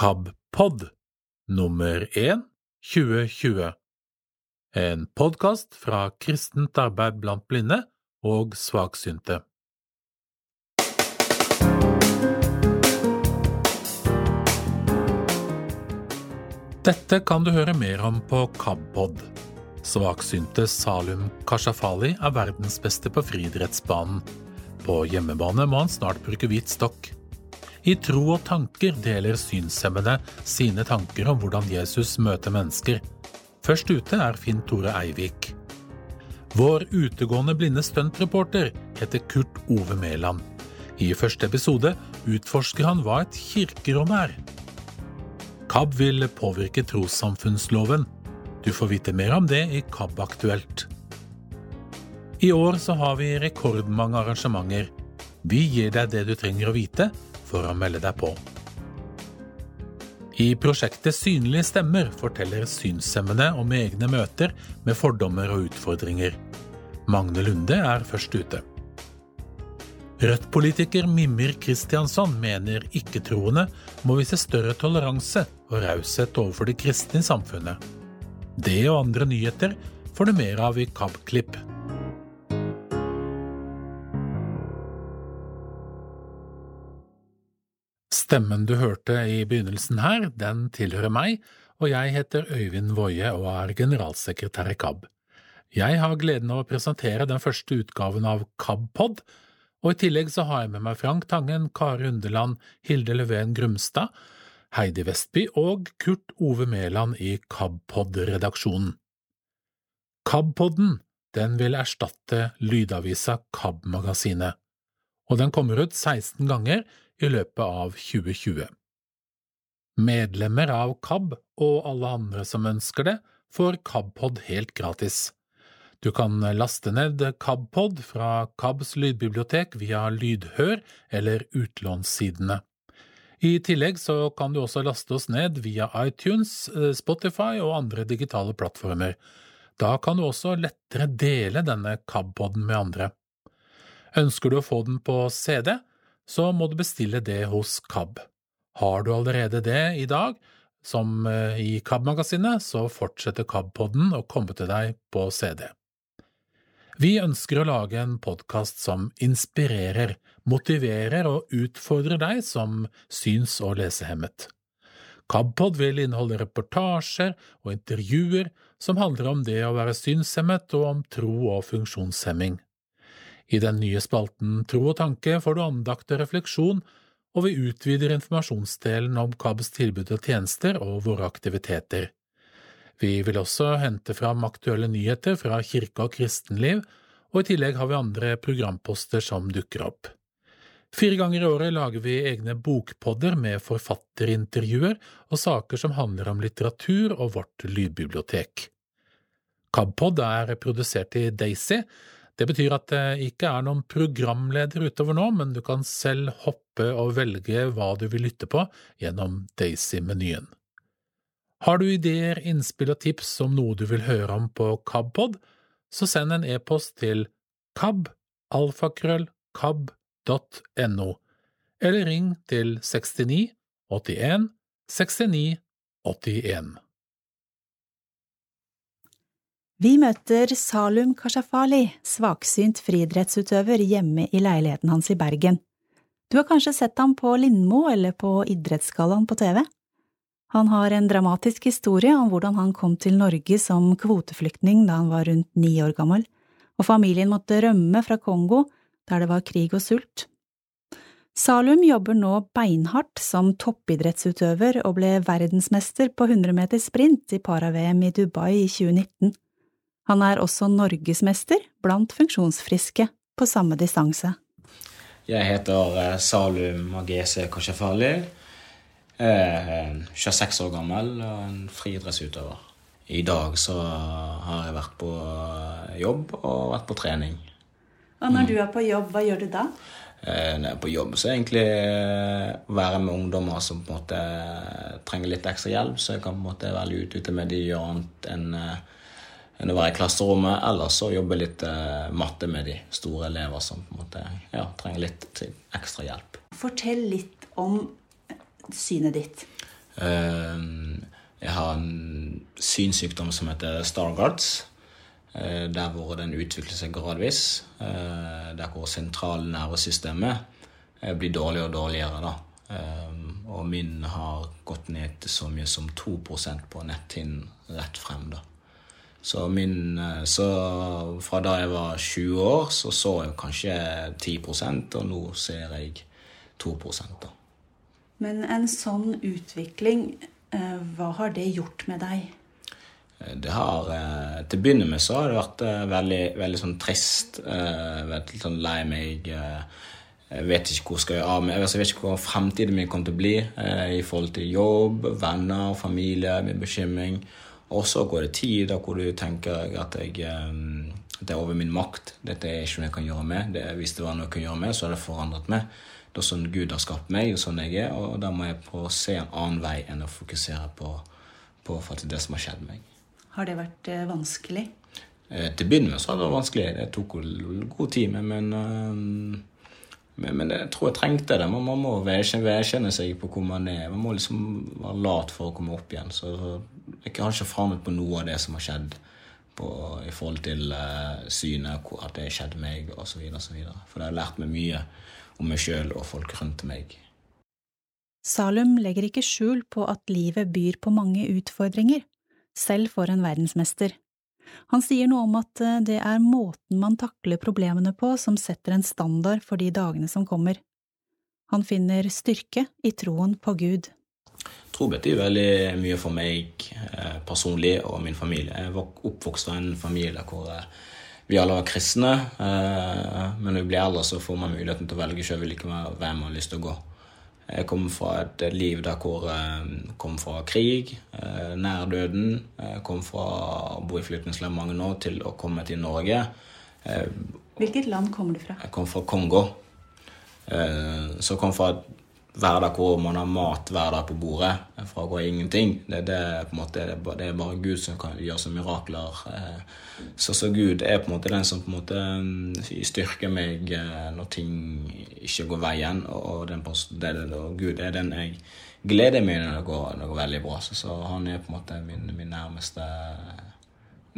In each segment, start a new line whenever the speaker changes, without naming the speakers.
KAB-pod nummer 1 2020 En podkast fra Kristent arbeid blant blinde og svaksynte. Dette kan du høre mer om på KAB-pod. Svaksynte Salum Kashafali er verdens beste på friidrettsbanen. På hjemmebane må han snart bruke hvit stokk. I Tro og tanker deler synshemmede sine tanker om hvordan Jesus møter mennesker. Først ute er Finn Tore Eivik. Vår utegående blinde stuntreporter heter Kurt Ove Mæland. I første episode utforsker han hva et kirkerom er. KAB vil påvirke trossamfunnsloven. Du får vite mer om det i KAB Aktuelt. I år så har vi rekordmange arrangementer. Vi gir deg det du trenger å vite for å melde deg på. I prosjektet Synlige stemmer forteller synshemmede om egne møter med fordommer og utfordringer. Magne Lunde er først ute. Rødt-politiker Mimir Kristiansson mener ikke-troende må vise større toleranse og raushet overfor det kristne i samfunnet. Det og andre nyheter får du mer av i KAB-klipp. Stemmen du hørte i begynnelsen her, den tilhører meg, og jeg heter Øyvind Woie og er generalsekretær i KAB. Jeg har gleden av å presentere den første utgaven av KAB-pod, og i tillegg så har jeg med meg Frank Tangen, Kari Underland, Hilde Leven Grumstad, Heidi Vestby og Kurt Ove Mæland i KAB-pod-redaksjonen. KAB-podden den vil erstatte lydavisa KAB-magasinet, og den kommer ut 16 ganger i løpet av 2020. Medlemmer av KAB og alle andre som ønsker det, får KABpod helt gratis. Du kan laste ned KABpod fra KABs lydbibliotek via Lydhør eller utlånssidene. I tillegg så kan du også laste oss ned via iTunes, Spotify og andre digitale plattformer. Da kan du også lettere dele denne KAB-poden med andre. Ønsker du å få den på CD, så må du bestille det hos KAB. Har du allerede det i dag, som i KAB-magasinet, så fortsetter KAB-podden å komme til deg på CD. Vi ønsker å lage en podkast som inspirerer, motiverer og utfordrer deg som syns- og lesehemmet. KABpod vil inneholde reportasjer og intervjuer som handler om det å være synshemmet og om tro og funksjonshemming. I den nye spalten Tro og tanke får du andakt og refleksjon, og vi utvider informasjonsdelen om KABs tilbud og tjenester og våre aktiviteter. Vi vil også hente fram aktuelle nyheter fra kirke og kristenliv, og i tillegg har vi andre programposter som dukker opp. Fire ganger i året lager vi egne bokpodder med forfatterintervjuer og saker som handler om litteratur og vårt lydbibliotek. KABpod er produsert i Daisy, det betyr at det ikke er noen programleder utover nå, men du kan selv hoppe og velge hva du vil lytte på gjennom Daisy-menyen. Har du ideer, innspill og tips om noe du vil høre om på KABpod, så send en e-post til kab.alfakrøll.kab.no, eller ring til 69 81 69 81.
Vi møter Salum Kashafali, svaksynt friidrettsutøver, hjemme i leiligheten hans i Bergen. Du har kanskje sett ham på Lindmo eller på Idrettsgallaen på TV? Han har en dramatisk historie om hvordan han kom til Norge som kvoteflyktning da han var rundt ni år gammel, og familien måtte rømme fra Kongo der det var krig og sult. Salum jobber nå beinhardt som toppidrettsutøver og ble verdensmester på 100 meter sprint i para-VM i Dubai i 2019. Han er også norgesmester blant funksjonsfriske på samme distanse.
Jeg heter Salum Magese Koshefali. Jeg er 26 år gammel og en friidrettsutøver. I dag så har jeg vært på jobb og vært på trening.
Og når du er på jobb, hva gjør du da?
Når jeg er på jobb, så er egentlig være med ungdommer som på en måte trenger litt ekstra hjelp, så jeg kan på en måte være ute med de gjøre annet enn enn å være i klasserommet, eller så jobbe litt uh, matte med de store elever som på en måte, ja, trenger litt ekstra hjelp.
Fortell litt om synet ditt.
Jeg har en synssykdom som heter Stargards. Der hvor den utvikler seg gradvis. Der hvor sentralnervesystemet blir dårligere og dårligere. da. Og min har gått ned til så mye som 2% på netthinnen rett frem. da. Så, min, så fra da jeg var 20 år, så så jeg kanskje 10% og nå ser jeg 2 da.
Men en sånn utvikling, hva har det gjort med deg?
Det har Til å begynne med så har det vært veldig, veldig sånn trist. Litt sånn lei meg. Jeg vet ikke hvor skal jeg av meg. Jeg vet ikke hvor fremtiden min kommer til å bli i forhold til jobb, venner, familie, min bekymring. Og så går det tid da hvor du tenker at jeg, det er over min makt. Dette er ikke noe jeg kan gjøre med. Det, hvis det var noe jeg kunne gjøre med, så hadde det forandret meg. Det er sånn Gud har skapt meg, og sånn jeg er. Og da må jeg prøve å se en annen vei enn å fokusere på, på det som har skjedd meg.
Har det vært vanskelig?
Til å begynne med så har det vært vanskelig. Det tok god tid, men, men, men jeg tror jeg trengte det. Man, man må vedkjenne seg på hvor man er. Man må liksom være lat for å komme opp igjen. Så jeg har ikke forandret på noe av det som har skjedd på, i forhold til uh, synet, at det har skjedd meg, osv. For det har lært meg mye om meg sjøl og folk rundt meg.
Salum legger ikke skjul på at livet byr på mange utfordringer, selv for en verdensmester. Han sier noe om at det er måten man takler problemene på som setter en standard for de dagene som kommer. Han finner styrke i troen på Gud.
Tro betyr veldig mye for meg eh, personlig og min familie. Jeg var oppvokst av en familie hvor eh, vi alle var kristne. Eh, men når vi blir eldre, så får man muligheten til å velge sjøl hvem man har lyst til å gå. Jeg kom fra et liv der hvor jeg kom fra krig, nær døden. Jeg kom fra å bo i flyktningleir mange år til å komme til Norge.
Hvilket land kommer du fra?
Jeg kom fra Kongo. Så jeg kom fra et hverdag hvor man har mat hver dag på bordet fra å gå ingenting. Det, det, måte, det, er bare Gud som kan gjøre så mirakler. Så, så, Gud er på en måte den som på en måte styrker meg når ting ikke går veien. Og, den, og Gud er den jeg gleder meg når det går, når det går veldig bra. Så, så, han er på en måte min, min nærmeste,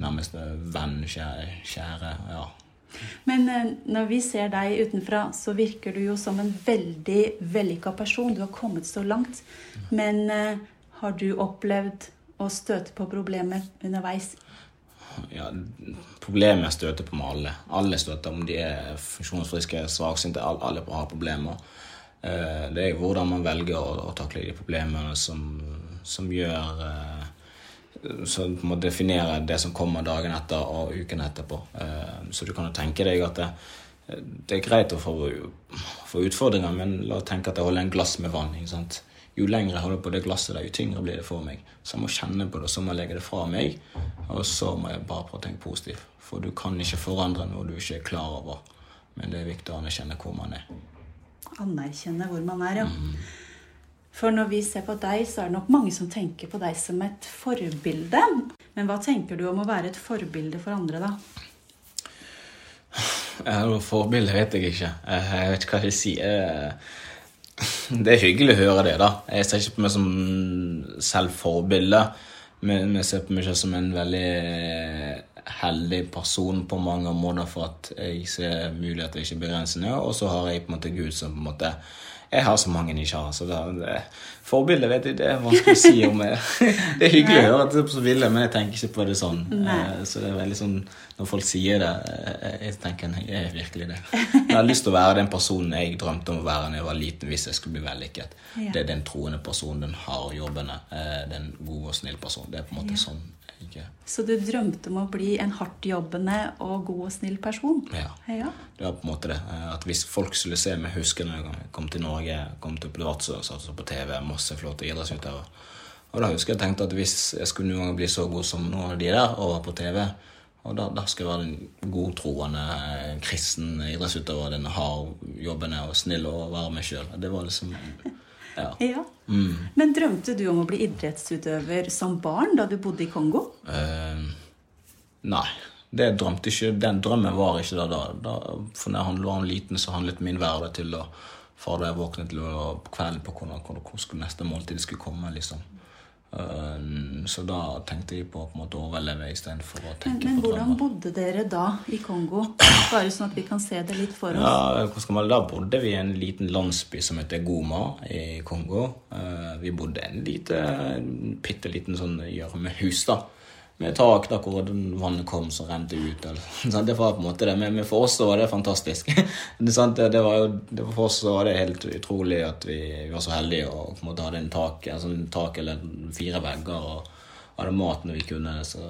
nærmeste venn, kjære. kjære ja.
Men når vi ser deg utenfra, så virker du jo som en veldig vellykka person. Du har kommet så langt. Men uh, har du opplevd å støte på problemer underveis?
Ja, Problemer støter på med alle. Alle støter, om de er funksjonsfriske, svaksynte. Alle har problemer. Uh, det er hvordan man velger å, å takle de problemene som, som gjør så må definere det som kommer dagen etter og uken etterpå. Så du kan jo tenke deg at det, det er greit å få, få, utfordringer, men la oss tenke at jeg holder en glass med vann. Jo lenger jeg holder på det glasset, der, jo tyngre blir det for meg. Så jeg må kjenne på det, så må jeg legge det fra meg, og så må jeg bare prøve å tenke positivt. For du kan ikke forandre noe du ikke er klar over. Men det er viktig å anerkjenne hvor man er.
Anerkjenne hvor man er, ja. Mm. For når vi ser på deg, så er det nok mange som tenker på deg som et forbilde. Men hva tenker du om å være et forbilde for andre, da?
Ja, Forbilde vet jeg ikke. Jeg vet ikke hva jeg vil si. Det er hyggelig å høre det, da. Jeg ser ikke på meg som selv forbilde, men jeg ser på meg som en veldig heldig person på mange måter for at jeg ser muligheter, ikke begrensninger. Og så har jeg på en måte Gud som på en måte jeg har så mange har. Så det, det, forbildet vet jeg, det er vanskelig å si om jeg, Det er hyggelig å høre at det er så ville, men jeg tenker ikke på det sånn. Nei. Eh, så det er veldig sånn når folk sier det, eh, jeg tenker jeg er virkelig det. Jeg har lyst til å være den personen jeg drømte om å være da jeg var liten hvis jeg skulle bli vellykket. Ja. Det er den troende personen, den harde jobbene, eh, den gode og snille personen. Det er på en måte ja. sånn ikke.
Så du drømte om å bli en hardt jobbende og god og snill person?
Ja. ja. Det var på en måte det. At hvis folk skulle se meg huske når jeg kom til Norge, kom til Vadsø og satt på TV, masse flotte idrettsutøvere. Og da husker jeg tenkte at hvis jeg skulle noen gang bli så god som noen av de der, og var på TV, og da, da skal jeg være den godtroende, kristen idrettsutøver, den hard jobbende og snill og være meg sjøl. Det var liksom ja.
ja. Mm. Men drømte du om å bli idrettsutøver som barn da du bodde i Kongo?
Uh, nei. Det drømte ikke, Den drømmen var ikke da. da. da for når jeg var liten, så handlet min hverdag til å fra da jeg våknet til å, på kvelden på hvordan, hvordan, hvordan neste måltid skulle komme. liksom. Um, så da tenkte jeg på, på en måte å overleve istedenfor å
Men,
tenke
men
på
hvordan bodde dere da i Kongo? Bare sånn at vi kan se det litt for oss.
Ja, hva skal man, Da bodde vi i en liten landsby som heter Goma i Kongo. Eh, vi bodde i en lite, bitte liten sånn gjørmehus, da. Med tak der hvor den vannet kom som rente ut. Eller, det var på en måte det, men for oss var det fantastisk. det? Det, var jo, det for oss var det helt utrolig at vi, vi var så heldige og på en måte hadde en tak, en sånn tak eller fire vegger og hadde mat når vi kunne. Så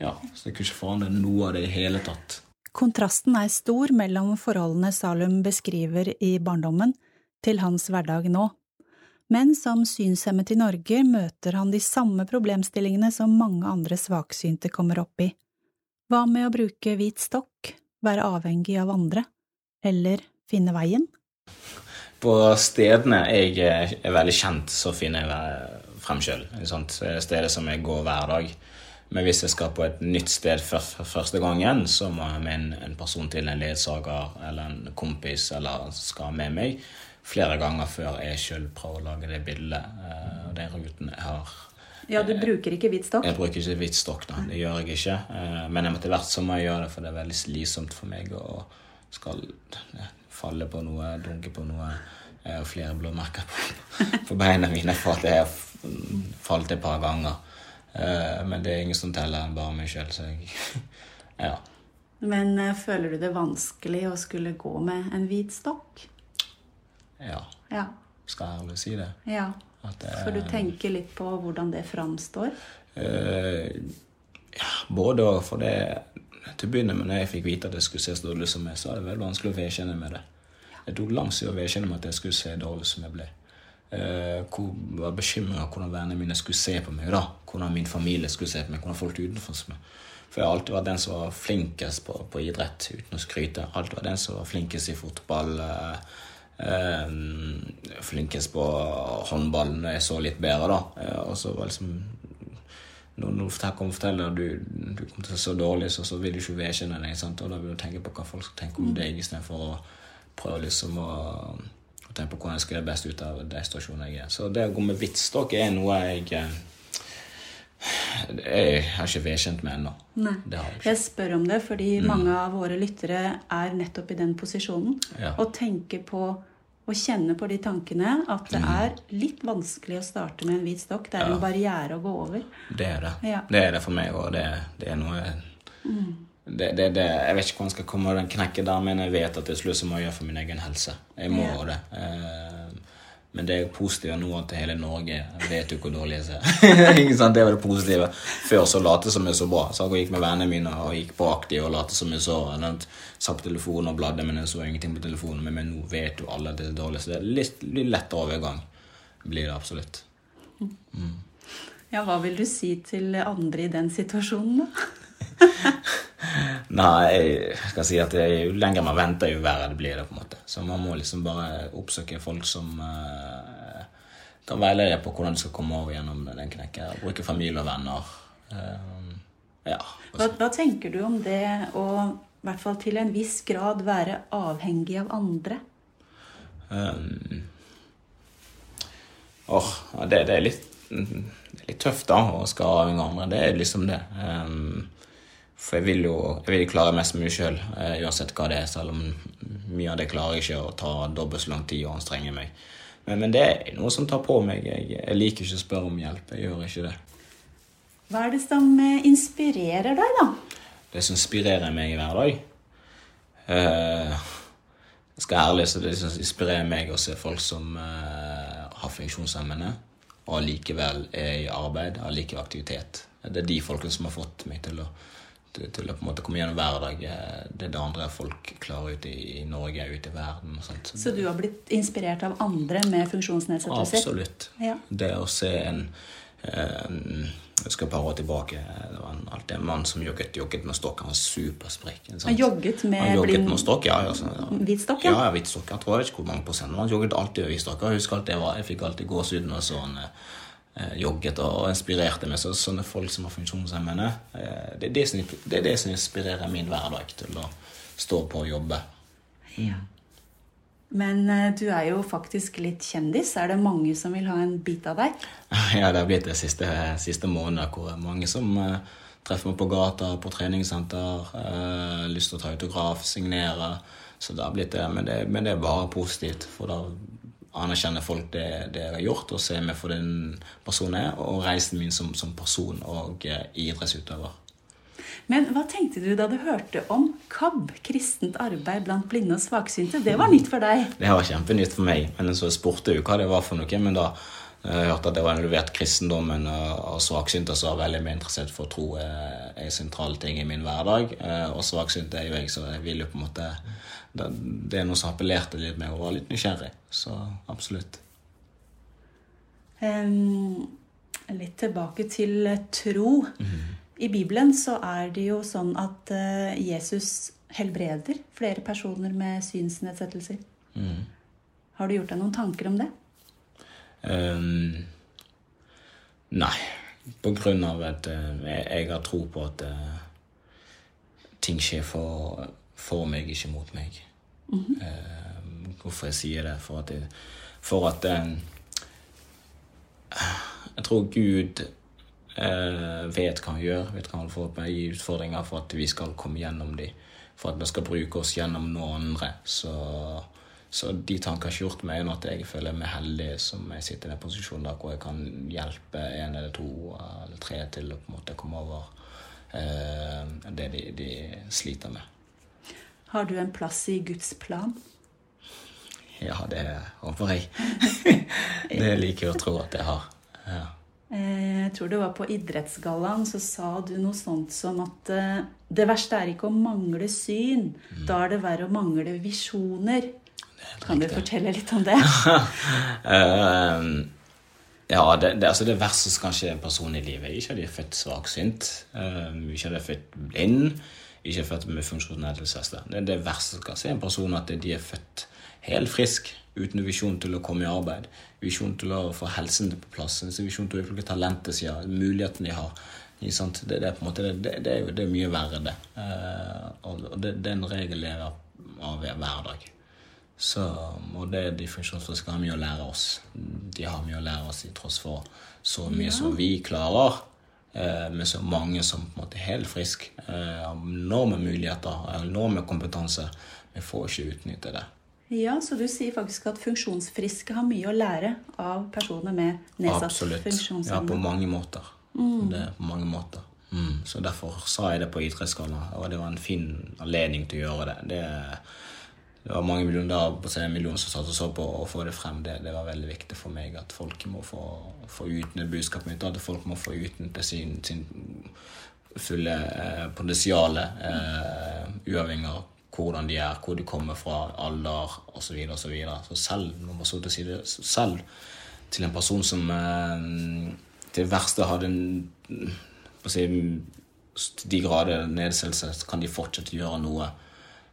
ja, så jeg kunne ikke forandre noe av det i hele tatt.
Kontrasten er stor mellom forholdene Salum beskriver i barndommen, til hans hverdag nå. Men som synshemmet i Norge møter han de samme problemstillingene som mange andre svaksynte kommer opp i. Hva med å bruke hvit stokk, være avhengig av andre, eller finne veien?
På stedene jeg er veldig kjent, så finner jeg frem sjøl. Steder som jeg går hver dag. Men hvis jeg skal på et nytt sted for, første gangen, så må jeg med en person til, en ledsager eller en kompis, eller skal med meg flere ganger før jeg sjøl prøver å lage det bildet og og de rutene jeg har.
Ja, du bruker ikke hvit stokk?
Jeg bruker ikke hvit stokk, da. Det gjør jeg ikke. Uh, Men etter hvert så må jeg gjøre det, for det er veldig slitsomt for meg å skal ja, falle på noe, dunke på noe. Jeg har flere blåmerker på, på beina mine for at jeg har falt et par ganger. Eh, Men det er ingen som teller enn bare meg sjøl, så jeg Ja.
Men eh, føler du det vanskelig å skulle gå med en hvit stokk?
Ja.
Ja.
Skal jeg ærlig si det.
ja.
Det
For du tenker litt på hvordan det framstår?
Eh, ja, både og. For det Til å begynne med, når jeg fikk vite at jeg skulle se så dårlig som meg, så var det veldig vanskelig å vedkjenne med det. Det tok lang tid å vedkjenne meg at jeg skulle se dårlig som jeg ble. Uh, hvor jeg var bekymra hvordan vennene mine skulle se på meg. da. Hvordan min familie skulle se på meg. Hvordan folk utenfor meg. For jeg har alltid vært den som var flinkest på, på idrett, uten å skryte. Alltid vært den som var flinkest i fotball. Eh, flinkest på håndballen. jeg så litt bedre, da. Eh, og så var liksom når noen kommer og forteller at du, du kommer til å se så dårlig, så, så vil du ikke vedkjenne deg. Sant? Og da vil du tenke på hva folk skal tenke om deg, istedenfor å prøve liksom å, å tenke på hvordan jeg skal gjøre best ut av den situasjonene jeg er. Så det å gå med vitsstokk er noe jeg eh, jeg har ikke vedkjent meg ennå. Jeg.
Jeg spør om det fordi mange av våre lyttere er nettopp i den posisjonen.
Ja.
Og tenker på og kjenne på de tankene at det er litt vanskelig å starte med en hvit stokk. Det er en barriere å gå over.
Det er det.
Ja.
Det er det for meg, òg. det, det er noe det, det, det, Jeg vet ikke hvordan jeg skal komme den knekken der, men jeg vet at til slutt så må jeg gjøre for min egen helse. Jeg må
Ja.
det. Eh, men det er positive nå at hele Norge vet jo hvor dårlig jeg ser. Det var det positive. Før så lot jeg som jeg så bra. Så jeg gikk med vennene mine og gikk på aktiv og lot som jeg så. Satt på telefonen og bladde, men jeg så ingenting på telefonen. Men, nå vet jo alle at det er dårlig, så det er litt, litt lettere overgang. Blir det absolutt.
Ja, hva vil du si til andre i den situasjonen, da?
Nei, jeg skal si at jo lenger man venter, jo verre det blir det. på en måte. Så man må liksom bare oppsøke folk som uh, kan veilede på hvordan du skal komme over gjennom den knekken. Bruke familie og venner. Uh, ja.
Hva, hva tenker du om det å i hvert fall til en viss grad være avhengig av andre?
Um, åh, det, det, er litt, det er litt tøft, da, å skal avhengig av andre. Det er liksom det. Um, for jeg vil jo jeg vil klare mest mulig sjøl, uansett hva det er. Selv om mye av det klarer jeg ikke å ta dobbelt så lang tid og anstrenge meg. Men, men det er noe som tar på meg. Jeg, jeg liker ikke å spørre om hjelp. Jeg gjør ikke det.
Hva er det som eh, inspirerer deg, da?
Det som inspirerer meg hver dag Uh, Jeg skal ærlig så det som inspirerer meg å se folk som uh, har funksjonshemmende, og allikevel er i arbeid, allikevel like aktivitet. Det er de folkene som har fått meg til å, til, å på en måte komme gjennom hver dag Det er det andre folk klarer ute i, i Norge, ute i verden. og sånt.
Så du har blitt inspirert av andre med funksjonsnedsettelser?
Absolutt.
Ja.
Det å se en eh, Jeg skal et par år tilbake. Det var en, alltid en mann som jogget, jogget med stokk. Han var supersprek.
Han jogget med
Han jogget med stokk, ja. ja, ja.
Hvit stokk, ja?
hvit stokk. Jeg tror jeg vet ikke hvor mange prosent, han jogget alltid med hvit stokk. Jeg husker alltid jeg, var, jeg fikk alltid gåsehud når jeg så han eh, jogget, og, inspirerte meg. Så sånne folk som har funksjonshemmede, eh, det, er det, som, det er det som inspirerer min hverdag til å stå på og jobbe.
Ja. Men eh, du er jo faktisk litt kjendis. Er det mange som vil ha en bit av deg?
Ja, det har blitt det siste, siste måneden hvor mange som treffer meg på gata, på treningssenter, uh, lyst til å ta autograf, signere. Så det har blitt det. Men det, men det er bare positivt, for da anerkjenner folk det, det, jeg har gjort, og ser meg for den personen jeg er, og reisen min som, som person og eh, idrettsutøver.
Men hva tenkte du da du hørte om KAB, kristent arbeid blant blinde og svaksynte? Det var nytt for deg?
Det var kjempenytt for meg. Men så spurte jeg hva det var for noe. Men da jeg hørte at det var involvert kristendommen og svaksynte så var jeg veldig mer interessert for å tro er en sentral ting i min hverdag. Eh, og svaksynte er jo jeg, så jeg vil jo på en måte Det er noe som appellerte litt med å være litt nysgjerrig. Så absolutt.
Um, litt tilbake til tro. Mm. I Bibelen så er det jo sånn at uh, Jesus helbreder flere personer med synsnedsettelser. Mm. Har du gjort deg noen tanker om det?
Um, nei. På grunn av at uh, jeg, jeg, har tro på at uh, ting skjer for, for, meg, ikke mot meg. Mm -hmm. hvorfor jeg sier det? For at, jeg, for at Jeg tror Gud eh, vet hva han gjør, vet hva han får på gi utfordringer for at vi skal komme gjennom dem. For at vi skal bruke oss gjennom noen andre. Så, så de tankene har ikke gjort meg enn at jeg føler meg heldig som jeg sitter i den posisjonen der hvor jeg kan hjelpe en eller to eller tre til å på en måte komme over eh, det de, de sliter med.
Har du en plass i Guds plan?
Ja, det håper jeg. det liker jeg å tro at jeg har. Ja.
Eh, jeg tror det var på idrettsgallaen, så sa du noe sånt som at eh, det verste er ikke å mangle syn, mm. da er det verre å mangle visjoner. Kan du fortelle litt om det?
uh, ja, det, det, altså det verste som kan skje en person i livet, ikke at de er født svaksynt, uh, ikke at de er født blind, ikke født med funksjonsnedsettelse. Det er det verste som kan skje en person, at de er født helt frisk uten visjon til å komme i arbeid, visjon til å få helsen på plass, visjon til å utvikle talentet sitt, mulighetene de har. Det, det, er måte, det, det, er jo det er mye verre, det. Uh, og det, det er en regel jeg av hver dag. Så, og det er de funksjonsfriske har mye å lære oss. De har mye å lære oss i tross for så mye ja. som vi klarer. Uh, med så mange som på en måte er helt friske. Har enorme muligheter, enorme kompetanse. Vi får ikke utnytte det.
Ja, Så du sier faktisk at funksjonsfriske har mye å lære av personer med nedsatt Absolutt. funksjonsevne?
Ja, på mange måter. Mm. Det på mange måter. Mm. Så derfor sa jeg det på idrettsgallaen, og det var en fin anledning til å gjøre det. Det, det var mange millioner, millioner som satt og så på å få det frem. Det, det, var veldig viktig for meg at folk må få, få utnytte budskapet mitt, at folk må få utnytte sin, sin fulle eh, potensial, eh, uavhengig av hvordan de er, hvor de kommer fra, alder osv. Så, videre, og så, videre. så selv når man så til side, selv til en person som eh, til verste hadde en på å si, de grader nedsettelse, kan de fortsette å gjøre noe.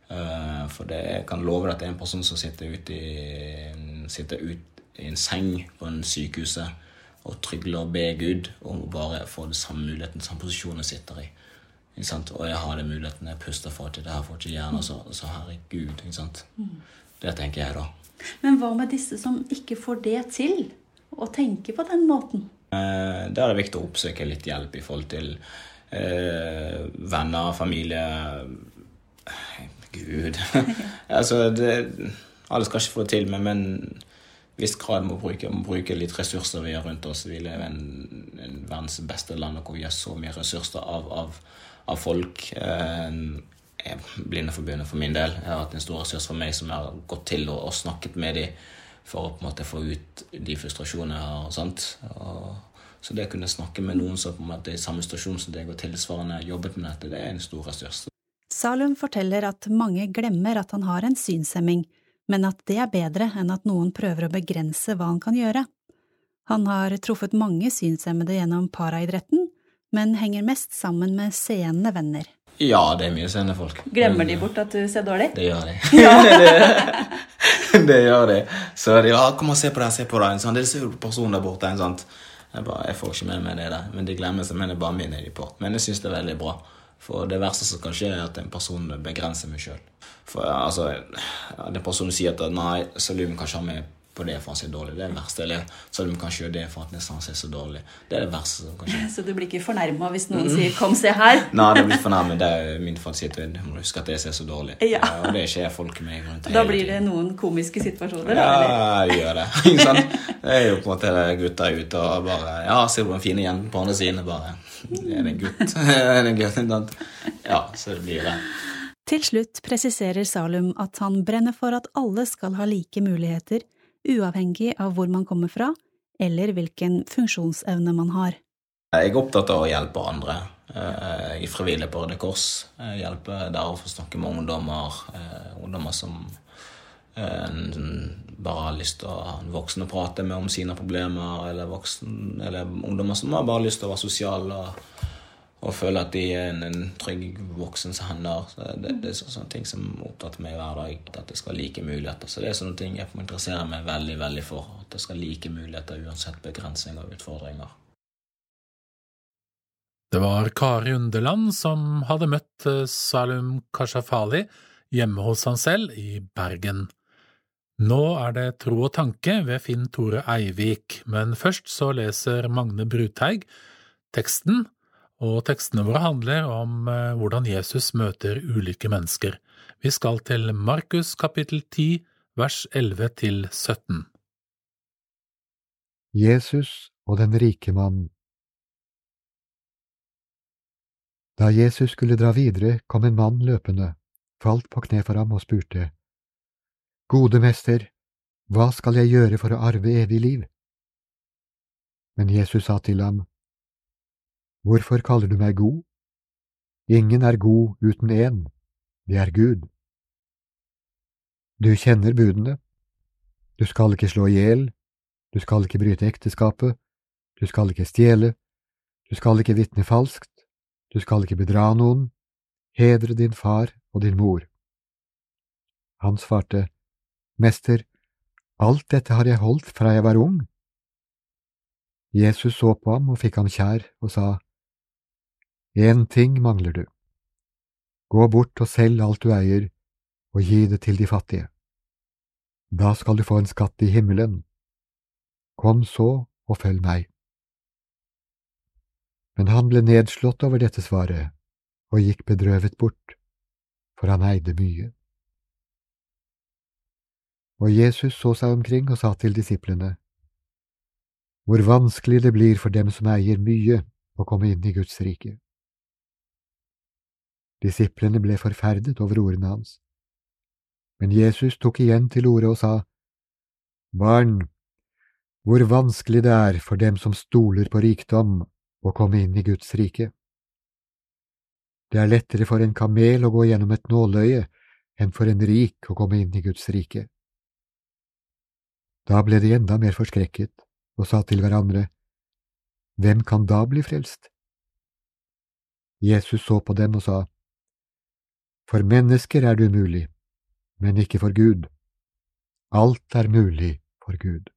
Uh, for det, jeg kan love deg at det er en person som sitter ute i, sitter ut i en seng på en sykehuset og trygler og ber Gud om å bare få den samme muligheten som posisjonen sitter i. Og jeg har den muligheten. Jeg puster for til det her, får ikke hjernen, så, så herregud. Ikke sant? Mm. Det tenker jeg, da.
Men hva med disse som ikke får det til? Å tenke på den måten?
Eh, da er det viktig å oppsøke litt hjelp i forhold til eh, venner, familie Gud Altså, det, alle skal ikke få det til, men, men viss grad må bruke, må bruke litt ressurser vi har rundt oss. Vi lever i en, en verdens beste land hvor vi har så mye ressurser av, av av folk. Eh, Blindeforbundet for min del. Jeg har hatt en stor ressurs for meg som jeg har gått til og, og snakket med dem for å på en måte få ut de frustrasjonene jeg har. og sånt. Og, så det å kunne snakke med noen som på en måte er i samme situasjon som deg og tilsvarende jobbet med dette, det er en stor ressurs.
Salum forteller at mange glemmer at han har en synshemming, men at det er bedre enn at noen prøver å begrense hva han kan gjøre. Han har truffet mange synshemmede gjennom paraidretten, men henger mest sammen med seende venner.
Ja, det er mye seende folk.
Glemmer de bort at du ser dårlig?
Det gjør de. Ja. det, det, gjør de. Så de ja, 'Kom og se på det, se på det.' Sånn, det er en personen der borte. En, sant? Jeg, bare, jeg får ikke med meg det der. Men de glemmer seg, men det bare minner de på. Men jeg syns det er veldig bra. For det verste som kan skje, er at en person begrenser meg sjøl. For altså, den personen sier at nei, Salum kan ikke ha med på det for han ser dårlig. Det er det verste. Eller de kan ikke gjøre det for at han ser så dårlig. Det er det verste som kan skje.
Så du blir ikke fornærma hvis noen mm. sier 'kom, se her'?
Nei, det blir fornærmet. Det er min fantasi. Du må huske at jeg ser så dårlig.
Ja.
Og det skjer folk med rundt
Da blir det noen komiske situasjoner?
Ja, det gjør det. det er jo på en måte gutter ute og bare Ja, ser du den fine jenten på andre siden? Bare Er det en gutt? er det en gutt? Ja, så det blir det.
Til slutt presiserer Salum at han brenner for at alle skal ha like muligheter, uavhengig av hvor man kommer fra eller hvilken funksjonsevne man har.
Jeg er opptatt av å hjelpe andre. i jeg er frivillig på Røde Kors. Jeg hjelper der å få snakke med ungdommer. Eh, ungdommer som eh, bare har lyst til å ha en voksen å prate med om sine problemer, eller, voksen, eller ungdommer som har bare lyst til å være sosiale og føle at de er en, en trygg voksens hender. Det, det, er sånne ting som opptatt meg hver dag. At det skal være like muligheter. Så det er sånne ting jeg interesserer meg veldig veldig for. At det skal være like muligheter uansett begrensninger og utfordringer.
Det var Kari Underland som hadde møtt eh, Salum Kashafali hjemme hos han selv i Bergen. Nå er det Tro og tanke ved Finn Tore Eivik, men først så leser Magne Bruteig teksten, og tekstene våre handler om eh, hvordan Jesus møter ulike mennesker. Vi skal til Markus kapittel 10, vers 11 til 17.
Jesus og den rike mann Da Jesus skulle dra videre, kom en mann løpende, falt på kne for ham og spurte, Gode mester, hva skal jeg gjøre for å arve evig liv? Men Jesus sa til ham, Hvorfor kaller du meg god? Ingen er god uten én, det er Gud. Du kjenner budene. Du skal ikke slå i hjel, du skal ikke bryte ekteskapet, du skal ikke stjele, du skal ikke vitne falskt, du skal ikke bedra noen, hedre din far og din mor. Han svarte, Mester, alt dette har jeg holdt fra jeg var ung. Jesus så på ham og fikk ham kjær og sa, En ting mangler du. Gå bort og selg alt du eier, og gi det til de fattige. Da skal du få en skatt i himmelen. Kom så og følg meg men han ble nedslått over dette svaret og gikk bedrøvet bort, for han eide mye. Og Jesus så seg omkring og sa til disiplene, Hvor vanskelig det blir for dem som eier mye, å komme inn i Guds rike. Disiplene ble forferdet over ordene hans. Men Jesus tok igjen til orde og sa, Barn, hvor vanskelig det er for dem som stoler på rikdom å komme inn i Guds rike. Det er lettere for en kamel å gå gjennom et nåløye enn for en rik å komme inn i Guds rike. Da ble de enda mer forskrekket og sa til hverandre, Hvem kan da bli frelst? Jesus så på dem og sa, For mennesker er det umulig, men ikke for Gud. Alt er mulig for Gud.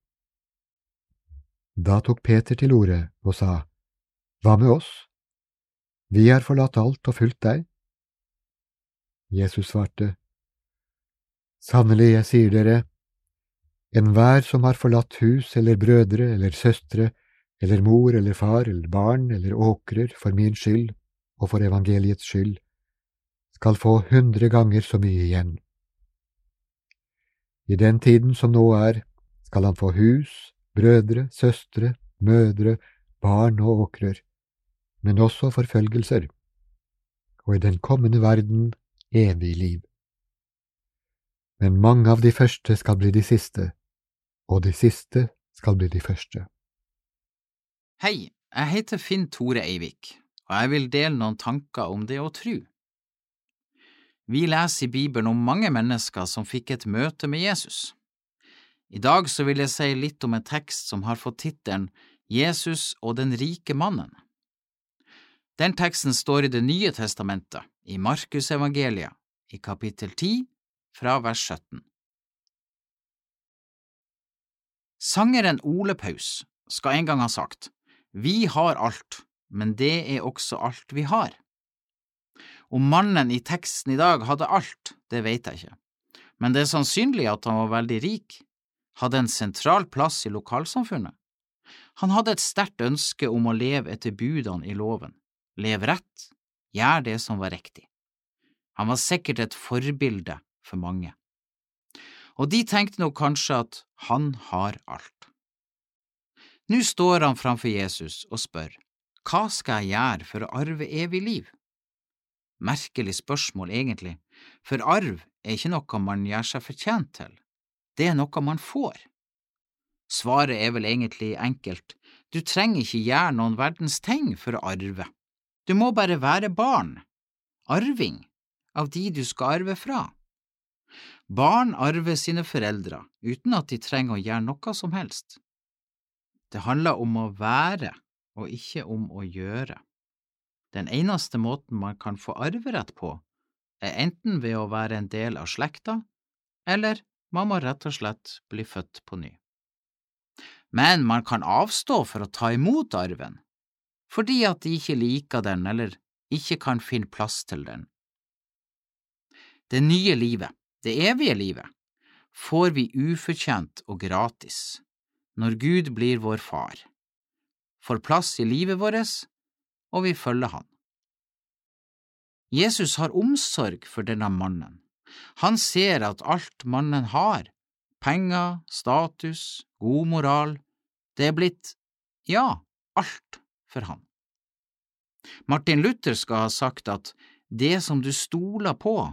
Da tok Peter til orde og sa, hva med oss? Vi har forlatt alt og fulgt deg. Jesus svarte, Sannelig, jeg sier dere, enhver som har forlatt hus eller brødre eller søstre eller mor eller far eller barn eller åkrer for min skyld og for evangeliets skyld, skal få hundre ganger så mye igjen. I den tiden som nå er, skal han få hus, brødre, søstre, mødre, barn og åkrer men også forfølgelser, og i den kommende verden evig liv. Men mange av de første skal bli de siste, og de siste skal bli de første.
Hei, jeg heter Finn Tore Eivik, og jeg vil dele noen tanker om det å tru. Vi leser i Bibelen om mange mennesker som fikk et møte med Jesus. I dag så vil jeg si litt om en tekst som har fått tittelen Jesus og den rike mannen. Den teksten står i Det nye testamentet, i Markusevangeliet, i kapittel 10, fra vers 17. Sangeren Ole Paus skal en gang ha sagt, Vi har alt, men det er også alt vi har. Om mannen i teksten i dag hadde alt, det vet jeg ikke, men det er sannsynlig at han var veldig rik, hadde en sentral plass i lokalsamfunnet. Han hadde et sterkt ønske om å leve etter budene i loven, leve rett, gjøre det som var riktig. Han var sikkert et forbilde for mange. Og de tenkte nok kanskje at han har alt. Nå står han framfor Jesus og spør, Hva skal jeg gjøre for å arve evig liv? Merkelig spørsmål, egentlig, for arv er ikke noe man gjør seg fortjent til, det er noe man får. Svaret er vel egentlig enkelt, du trenger ikke gjøre noen verdens ting for å arve, du må bare være barn, arving, av de du skal arve fra. Barn arver sine foreldre uten at de trenger å gjøre noe som helst. Det handler om å være og ikke om å gjøre. Den eneste måten man kan få arverett på, er enten ved å være en del av slekta, eller man må rett og slett bli født på ny. Men man kan avstå for å ta imot arven, fordi at de ikke liker den eller ikke kan finne plass til den. Det nye livet, det evige livet, får vi ufortjent og gratis når Gud blir vår far, får plass i livet vårt, og vi følger Han. Jesus har omsorg for denne mannen. Han ser at alt mannen har, penger, status, god moral, det er blitt, ja, alt for han. Martin Luther skal ha sagt at det som du stoler på,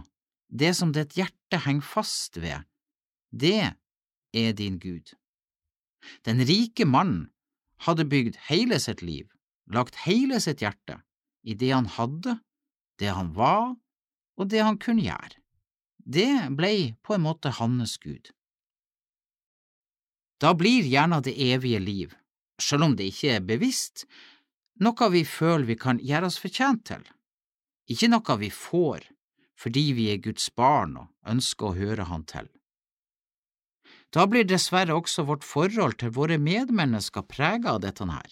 det som ditt hjerte henger fast ved, det er din Gud. Den rike mannen hadde bygd hele sitt liv, lagt hele sitt hjerte i det han hadde, det han var og det han kunne gjøre. Det blei på en måte hans Gud. Da blir gjerne det evige liv, selv om det ikke er bevisst, noe vi føler vi kan gjøre oss fortjent til, ikke noe vi får fordi vi er Guds barn og ønsker å høre Han til. Da blir dessverre også vårt forhold til våre medmennesker preget av dette her.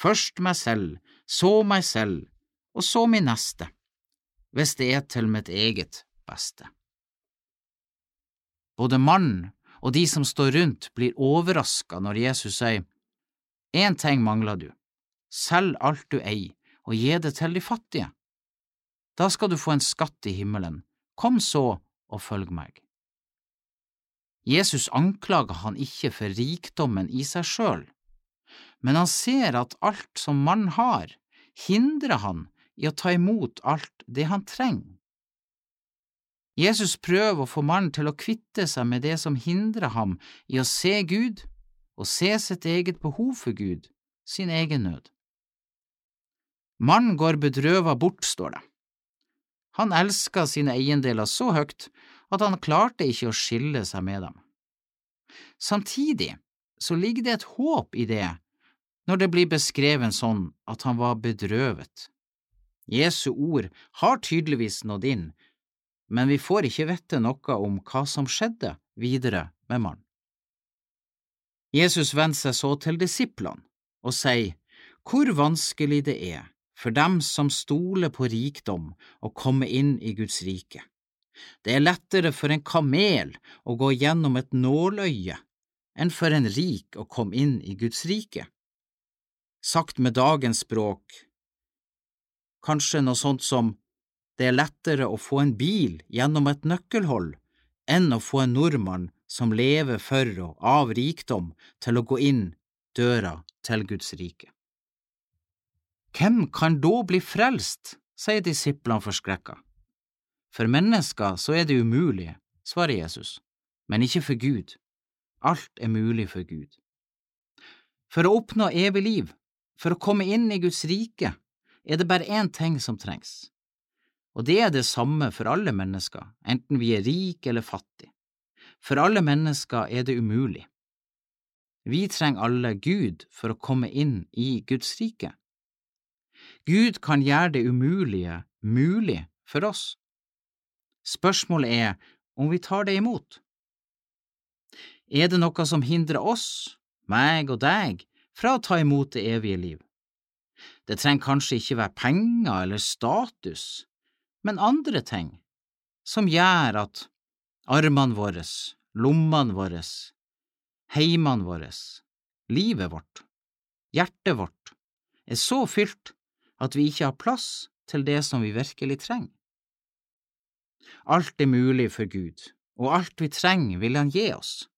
Først meg selv, så meg selv, og så min neste, hvis det er til mitt eget beste. Både mannen og de som står rundt, blir overraska når Jesus sier, Én ting mangler du, selg alt du eier og gi det til de fattige. Da skal du få en skatt i himmelen, kom så og følg meg. Jesus anklager han ikke for rikdommen i seg sjøl, men han ser at alt som mannen har, hindrer han i å ta imot alt det han trenger. Jesus prøver å få mannen til å kvitte seg med det som hindrer ham i å se Gud og se sitt eget behov for Gud, sin egen nød. Mannen går bedrøva bort, står det. Han elska sine eiendeler så høyt at han klarte ikke å skille seg med dem. Samtidig så ligger det et håp i det når det blir beskrevet sånn at han var bedrøvet. Jesu ord har tydeligvis nådd inn, men vi får ikke vite noe om hva som skjedde videre med mannen. Jesus vendte seg så til disiplene og sier hvor vanskelig det er for dem som stoler på rikdom, å komme inn i Guds rike. Det er lettere for en kamel å gå gjennom et nåløye enn for en rik å komme inn i Guds rike. Sagt med dagens språk, kanskje noe sånt som det er lettere å få en bil gjennom et nøkkelhold enn å få en nordmann som lever for og av rikdom til å gå inn døra til Guds rike. Hvem kan da bli frelst, sier disiplene forskrekka. For mennesker så er det umulig, svarer Jesus, men ikke for Gud. Alt er mulig for Gud. For å oppnå evig liv, for å komme inn i Guds rike, er det bare én ting som trengs, og det er det samme for alle mennesker, enten vi er rike eller fattige. For alle mennesker er det umulig. Vi trenger alle Gud for å komme inn i Guds rike. Gud kan gjøre det umulige mulig for oss. Spørsmålet er om vi tar det imot. Er det noe som hindrer oss, meg og deg, fra å ta imot det evige liv? Det trenger kanskje ikke være penger eller status, men andre ting som gjør at armene våre, lommene våre, heimene våre, livet vårt, hjertet vårt, er så fylt at vi ikke har plass til det som vi virkelig trenger. Alt er mulig for Gud, og alt vi trenger vil Han gi oss.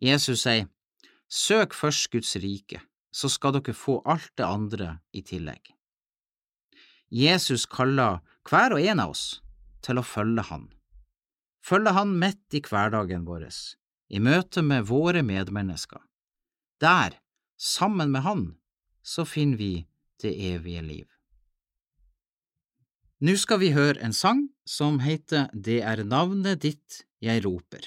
Jesus sier, Søk først Guds rike, så skal dere få alt det andre i tillegg. Jesus kaller hver og en av oss til å følge Han. Følge Han midt i hverdagen vår, i møte med våre medmennesker. Der, sammen med Han, så finner vi det evige liv. Nå skal vi høre en sang som heter Det er navnet ditt jeg roper.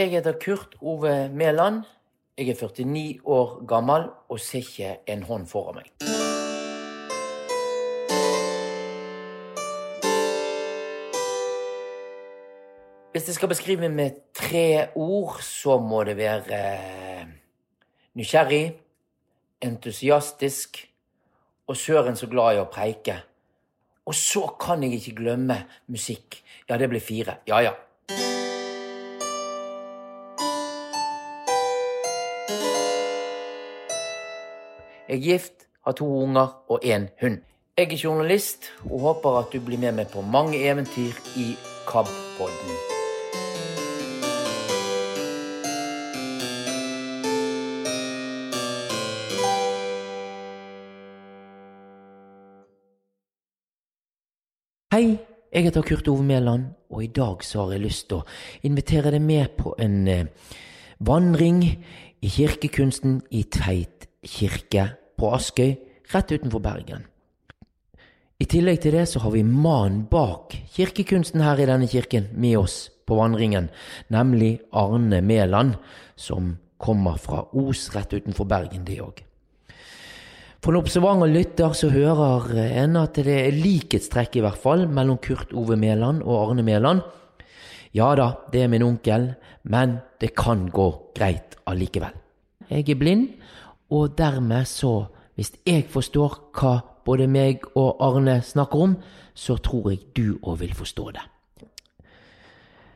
Jeg heter Kurt Ove Mæland. Jeg er 49 år gammel og ser ikke en hånd foran meg. Hvis jeg skal beskrive meg med tre ord, så må det være eh, nysgjerrig, entusiastisk og søren så glad i å preike. Og så kan jeg ikke glemme musikk. Ja, det blir fire. Ja, ja. Jeg er gift, har to unger og én hund. Jeg er journalist og håper at du blir med meg på mange eventyr i KAB-podden. Hei, jeg heter Kurt Ove Mæland, og i dag så har jeg lyst til å invitere deg med på en eh, vandring i kirkekunsten i Tveit kirke på Askøy, rett utenfor Bergen. I tillegg til det så har vi mannen bak kirkekunsten her i denne kirken med oss på vandringen, nemlig Arne Mæland, som kommer fra Os rett utenfor Bergen, det òg. For en observant og lytter så hører en at det er likhetstrekk i hvert fall mellom Kurt Ove Mæland og Arne Mæland. Ja da, det er min onkel, men det kan gå greit allikevel. Jeg er blind, og dermed så, hvis jeg forstår hva både meg og Arne snakker om, så tror jeg du òg vil forstå det.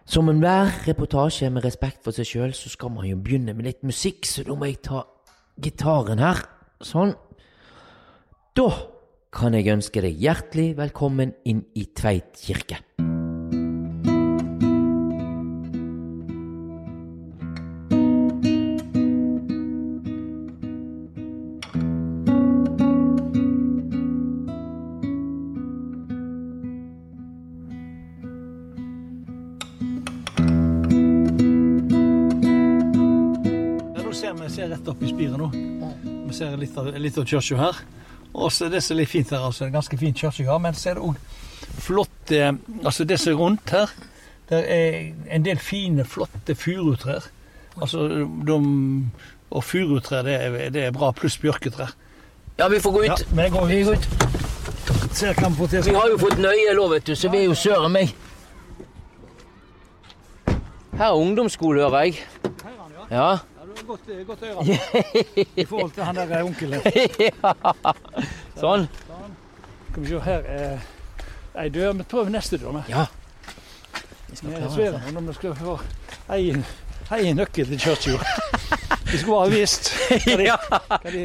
Som enhver reportasje med respekt for seg sjøl, så skal man jo begynne med litt musikk, så da må jeg ta gitaren her. Sånn. Da kan jeg ønske deg hjertelig velkommen inn i Tveit kirke.
Ser litt av, litt av kirka her. Og så det som er litt fint her, altså, en ganske fin kirke her, men så er det òg flotte Altså det som er rundt her, det er en del fine, flotte furutrær. Altså de Og furutrær, det, er- det er bra, pluss bjørketrær.
Ja, vi får gå
Ja,
ut.
vi går
Vi
ut.
går ut.
Vi.
Vi har jo fått nøye lov, vet du, så vi er jo søren meg. Her er ungdomsskole, hører jeg. Ja.
Ja, du har godt, godt øre i forhold til han der onkelen.
Sånn.
Skal vi se, her er ei dør. Vi prøver neste dør. vi.
Ja. Vi skal klare det.
når vi skal få ei nøkkel til kirka. Vi skulle bare visst hva de,
Ja,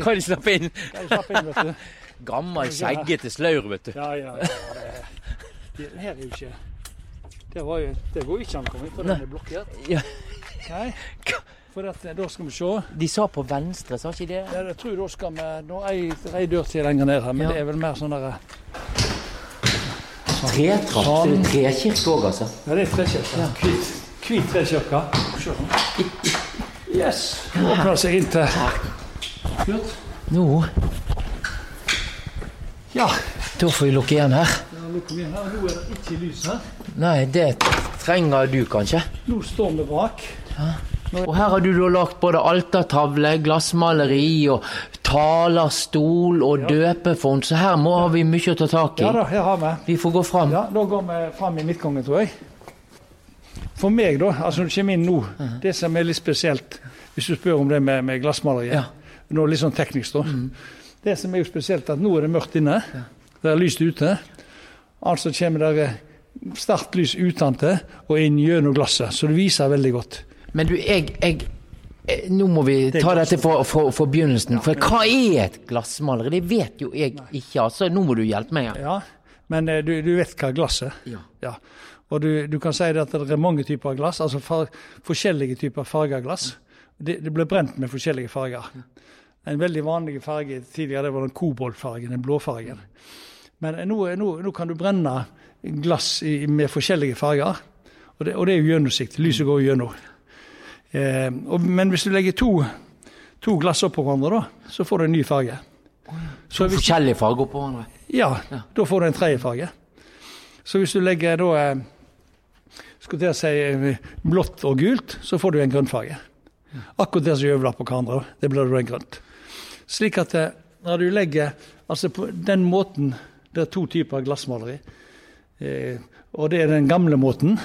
hva de,
slappe inn?
hva de slapp inn, vet du.
Gammel, skjeggete slaur, vet du.
Ja, ja, ja. Det, det her er jo ikke Det, var jo, det går jo ikke an å komme inn, for den er blokkert.
Ja.
Nei, for at, da skal vi se.
De sa på venstre, sa ikke de det?
Ja, jeg tror da skal vi Nå er ei, dør til lenger ned her, men
Ja.
det er vel mer sånn derre
Tretrapp. Så
Sånn.
det er trekirke òg, altså.
Ja, det er trekirke. Hvit, hvit trekirke. Yes nå. Åpner seg inn til Kurt.
Nå
Ja.
Da får vi lukke igjen her.
Ja, Nå igjen her. Nå er det ikke lys her.
Nei, det trenger du kanskje.
Nå står vi bak.
Og her har du da lagt både altertavle, glassmaleri og talerstol og døpefond, så her må vi mye å ta tak i.
Ja da, her har vi.
Vi får gå fram.
Ja, Da går vi fram i midtgangen, tror jeg. For meg, da, altså når du kommer inn nå, det som er litt spesielt, hvis du spør om det med, med glassmaleriet
Ja.
Nå litt sånn teknisk, da. Det som er jo spesielt, at nå er det mørkt inne. Det er lyst ute. Altså kommer det sterkt lys utentil og inn gjennom glasset, så det viser veldig godt.
Men du, jeg, jeg eh, Nå må vi
Det
ta dette for begynnelsen. For hva er et glassmaleri? Det vet jo jeg ikke, altså. Nå må du hjelpe meg.
Ja, men eh, du, du vet hva glass er.
Ja.
Ja. Og du, du kan si at det er mange typer glass, altså far, forskjellige typer farger glass. Det, det ble brent med forskjellige farger. En veldig vanlig farge tidligere det var den koboltfargen, den blåfargen. Men eh, nå, nå, nå kan du brenne glass i, med forskjellige farger, og det, og det er jo gjennomsikt. Lyset går gjennom. Eh, og, men hvis du legger to, to glass oppå hverandre, da, så får du en ny farge. Så hvis-
Forskjellige farger på hverandre.
ja, da får du en tredje farge. Så hvis du legger da eh, skulle til å si eh, blått og gult, så får du en grønnfarge. Akkurat det som overlapper hverandre, det blir da en grønt. Slik at eh, når du legger Altså på den måten Det er to typer glassmaleri. Eh, og det er den gamle måten.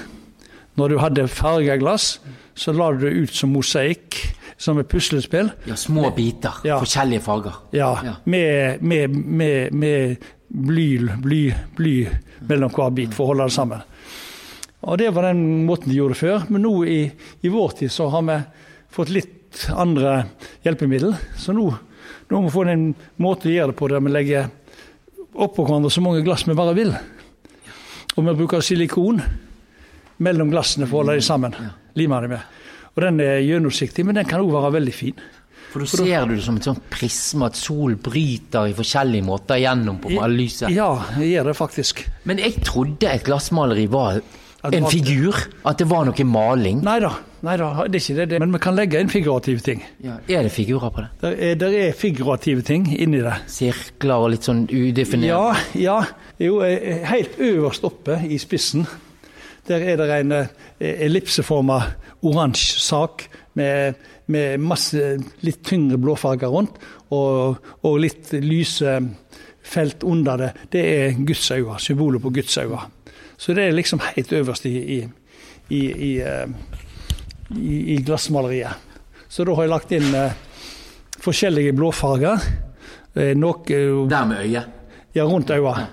Når du hadde farga glass, så la du det ut som mosaikk, som et puslespill.
Ja, små biter.
Ja.
Forskjellige farger.
Ja,
Ja.
med, med, med, med bly, bly, bly mellom hver bit for å holde det sammen. Og Det var den måten de gjorde før. Men nå i, i vår tid så har vi fått litt andre hjelpemiddel. Så nå, nå må vi få en måte å gjøre det på der vi legger oppå hverandre så mange glass vi bare vil. Og vi bruker silikon mellom glassene for å holde dem sammen. Lime det med. Og Den er gjennomsiktig, men den kan òg være veldig fin.
For da ser du det som et sånt prisme, at sol bryter i forskjellige måter gjennom på lyset.
Ja, jeg gjør det faktisk.
Men jeg trodde et glassmaleri var en figur. At det var noe maling.
Nei da, det er ikke det, det. Men vi kan legge inn figurative ting.
Ja. Er det figurer på det?
Der er, der er figurative ting inni det.
Sirkler og litt sånn udefinert?
Ja, ja. Jo, eh, helt øverst oppe i spissen, der er det en eh, ellipseforma oransje sak med, med masse litt tyngre blåfarger rundt, og, og litt lyse felt under det. Det er Guds øyne, symbolet på Guds øyne. Så det er liksom helt øverst i, i, i, i, eh, glassmaleriet. Så da har jeg lagt inn eh, forskjellige blåfarger. Eh,
Der med øyet?
ja, rundt øyet.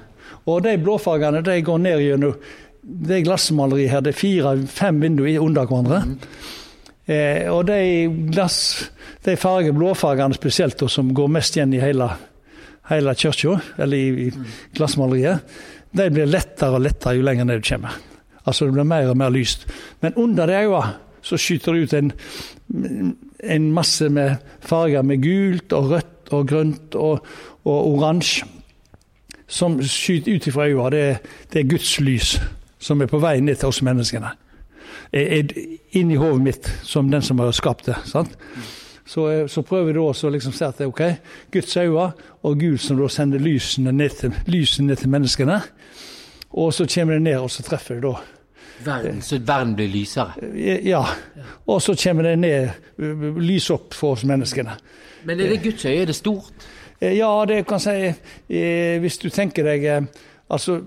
Og de blåfargene de går ned gjennom det glassmaleriet her. Det er fire-fem vinduer under hverandre. Eh, og de glass, de farge, blåfargene spesielt, da, som går mest igjen i hele, hele kirka, eller i, i glassmaleriet, de blir lettere og lettere jo lenger ned du kommer. Altså det blir mer og mer lyst. Men under de øynene så skyter det ut en, en masse med farger med gult og rødt og grønt og, og oransje som skyter ut ifra øynene, det, det er Guds lys som er på vei ned til oss menneskene. Er, er inni hodet mitt som den som har skapt det. sant? Så, eh, så prøver vi da også å liksom si at det er ok, Guds øyne og Gud som da sender lysene ned til, lysene ned til menneskene. Og så kommer det ned, og så treffer det da.
Verden, så verden blir lysere.
Eh, Ja. Og så kommer det ned, eh, lys opp for oss menneskene.
Men er det Guds øye? Er det stort?
Eh, Ja, det kan si eh, Hvis du tenker deg eh, Altså,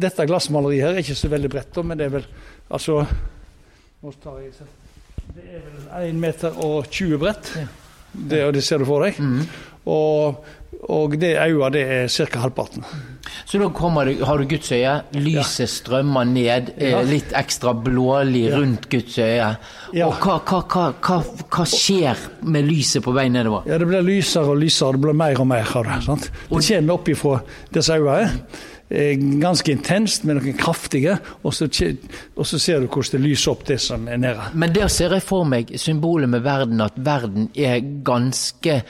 dette glassmaleriet her er ikke så veldig bredt, men det er vel Altså Nå tar jeg Det er vel 1 meter og 20 bredt. Det, det ser du for deg. Og, og det øyet, det er ca. halvparten.
Så da kommer du, har du Guds øye, lyset strømmer ned, eh,
Ja.
litt ekstra blålig rundt Guds øye.
Ja.
Og hva, hva, hva, hva skjer med lyset på vei nedover?
Ja, det blir lysere og lysere, det blir mer og mer av det. sant? Det kommer opp ifra disse øynene. Eh, Ganske intenst, med noen kraftige, og så, og så ser du hvordan det lyser opp det som er nede.
Men der ser jeg for meg symbolet med verden, at verden er ganske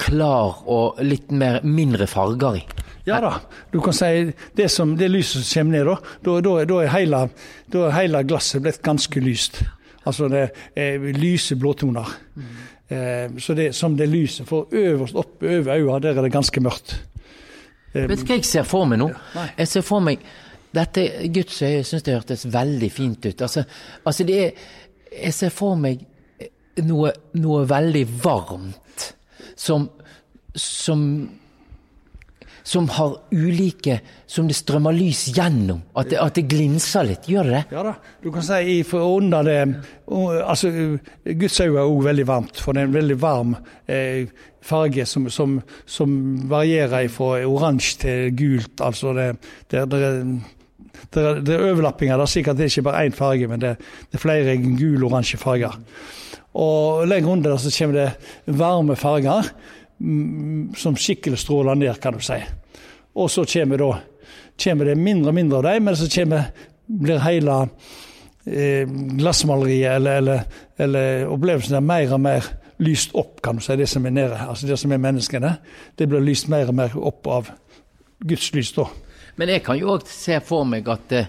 klar og litt mer, mindre farger i.
Ja da, du kan si det, som, det lyset som kommer ned, da, da, da, er hele, da er hele glasset blitt ganske lyst. Altså det er lyse blåtoner. Eh, så det som det lyset for øverst oppe over øynene, der er det ganske mørkt.
Vet du hva jeg ser for meg nå? Jeg ser for meg dette Guds øye syns det hørtes veldig fint ut. Altså, altså det er Jeg ser for meg noe, noe veldig varmt som som som har ulike Som det strømmer lys gjennom. At det, at det glinser litt. Gjør det det?
Ja da, du kan si i- under det altså, Guds øye er òg veldig varmt, for det er en veldig varm eh, farge som, som, som varierer fra oransje til gult. Altså det, det, det, det, er- det er overlappinger. Det er sikkert det er ikke bare én farge, men det, det er flere gul-oransje farger. Og lenger under der så kommer det varme farger som skikkelig stråler ned, kan du si. Og så kommer, da, kommer det mindre og mindre av dem, men så kommer, blir hele eh, glassmaleriet eller, eller, eller opplevelsen mer og mer lyst opp, kan du si, det som er nede. Altså det som er menneskene. Det blir lyst mer og mer opp av Guds lys, da.
Men jeg kan jo òg se for meg at, eh,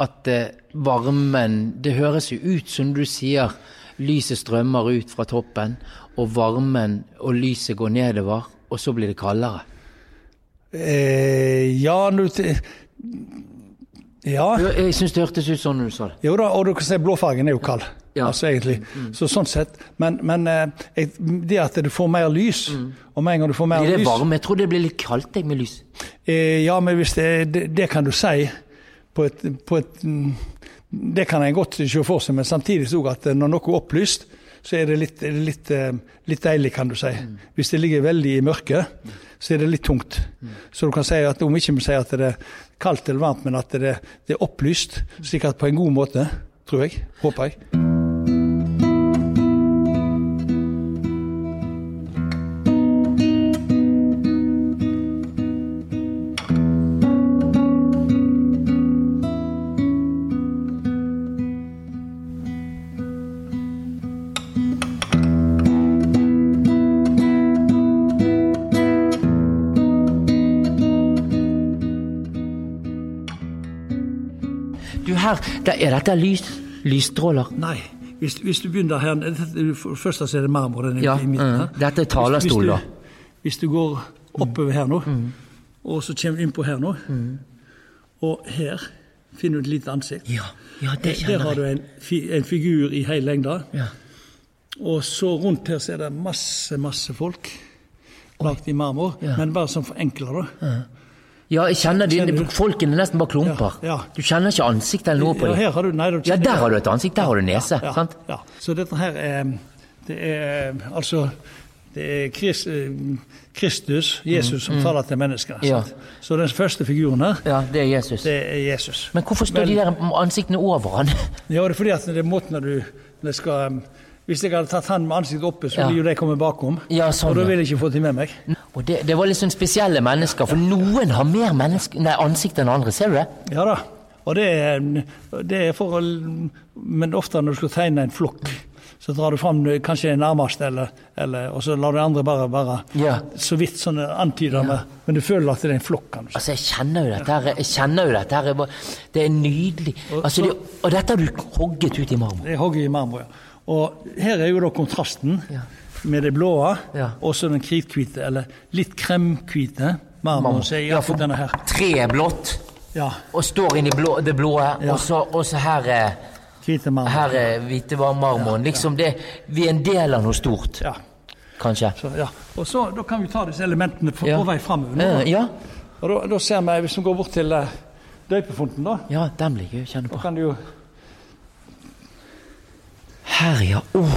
at eh, varmen Det høres jo ut som du sier, lyset strømmer ut fra toppen, og varmen og lyset går nedover, og så blir det kaldere.
Eh, ja, nå Ja,
Jeg, syns det hørtes ut sånn når du sa det.
jo da, og du kan si blåfargen er jo kald.
Ja.
Altså egentlig. Så sånn sett. Men, men eh, jeg, det at du får mer lys, og med en gang du får mer
Blir det
lys
varme? Jeg tror det blir litt kaldt jeg, med lys.
Eh, ja, men hvis det, det, det kan du si på et, på et mm, Det kan en godt se for seg, men samtidig så at når noe er opplyst, så er det litt, litt, eh, litt deilig, kan du si. Hvis det ligger veldig i mørket, så er det litt tungt. Så du kan si at om ikke vi sier at det er kaldt eller varmt, men at det, det er opplyst, slik at på en god måte, tror jeg, håper jeg.
Her Er dette lys? Lysstråler?
Nei, hvis, hvis du begynner her For så er det marmor
Ja,
i midten
mm.
her.
Dette er talerstol, da.
hvis, du, går oppover her nå, og så kommer du innpå her nå, og her finner du et lite ansikt.
Ja, ja det
Der
kjenner
har
jeg.
du en, fi, en figur i hel lengde.
Ja.
Og så rundt her så er det masse, masse folk lagt i marmor,
Ja.
men bare som forenkler da.
Ja, jeg kjenner
du?
Folkene er nesten bare klumper.
Ja, ja.
Du kjenner ikke ansiktet eller noe på dem.
Ja, her har du, nei, du
Ja, der har du et ansikt, der har du nese.
ja,
sant?
Ja. Så dette her er Det er altså det er Krist, eh, Kristus, Jesus, som taler til mennesker.
Mm, Ja.
Så den første figuren her,
Ja, det er Jesus.
det er Jesus.
Men hvorfor står
Men-
de der ansiktene over han?
Ja, det er fordi at det er måten du når skal um, Hvis jeg hadde tatt han med ansiktet oppe, så
Ja.
ville jo de kommet bakom.
Ja, sånn,
og da ville jeg ikke fått dem med meg.
Og det, det var litt sånn spesielle mennesker, for noen har mer nei, ansikt enn andre. Ser du det?
Ja da. Og det det er for å Men ofte når du skal tegne en flokk, så drar du fram kanskje den nærmeste, eller, eller, og så lar du andre bare, bare
Ja.
så vidt sånn antyde med Men du føler at det er en flokk, kan du si.
Altså, jeg kjenner jo dette her. Jeg kjenner jo dette her. Det er nydelig. Altså, det, og dette har du hogget ut i marmor.
Det er hogget i marmor, ja. Og her er jo da kontrasten med det blå,
Ja.
og så den krithvite, eller litt kremhvite marmoren. Så jeg
Ja, for
denne her.
tre blått,
Ja,
og står inni i blå, det blå,
Ja.
og, så, og så her er,
hvite marmor.
her er hvite marmoren. Liksom det, vi er en del av noe stort,
Ja.
kanskje.
Så, ja. Og så da kan vi ta disse elementene på,
Ja.
på vei framover.
Eh, ja.
Og da, da ser vi, hvis vi går bort til uh, døypefonten, da,
ja, den blir gøy kjenner på.
da kan du jo
Her, ja. Åh.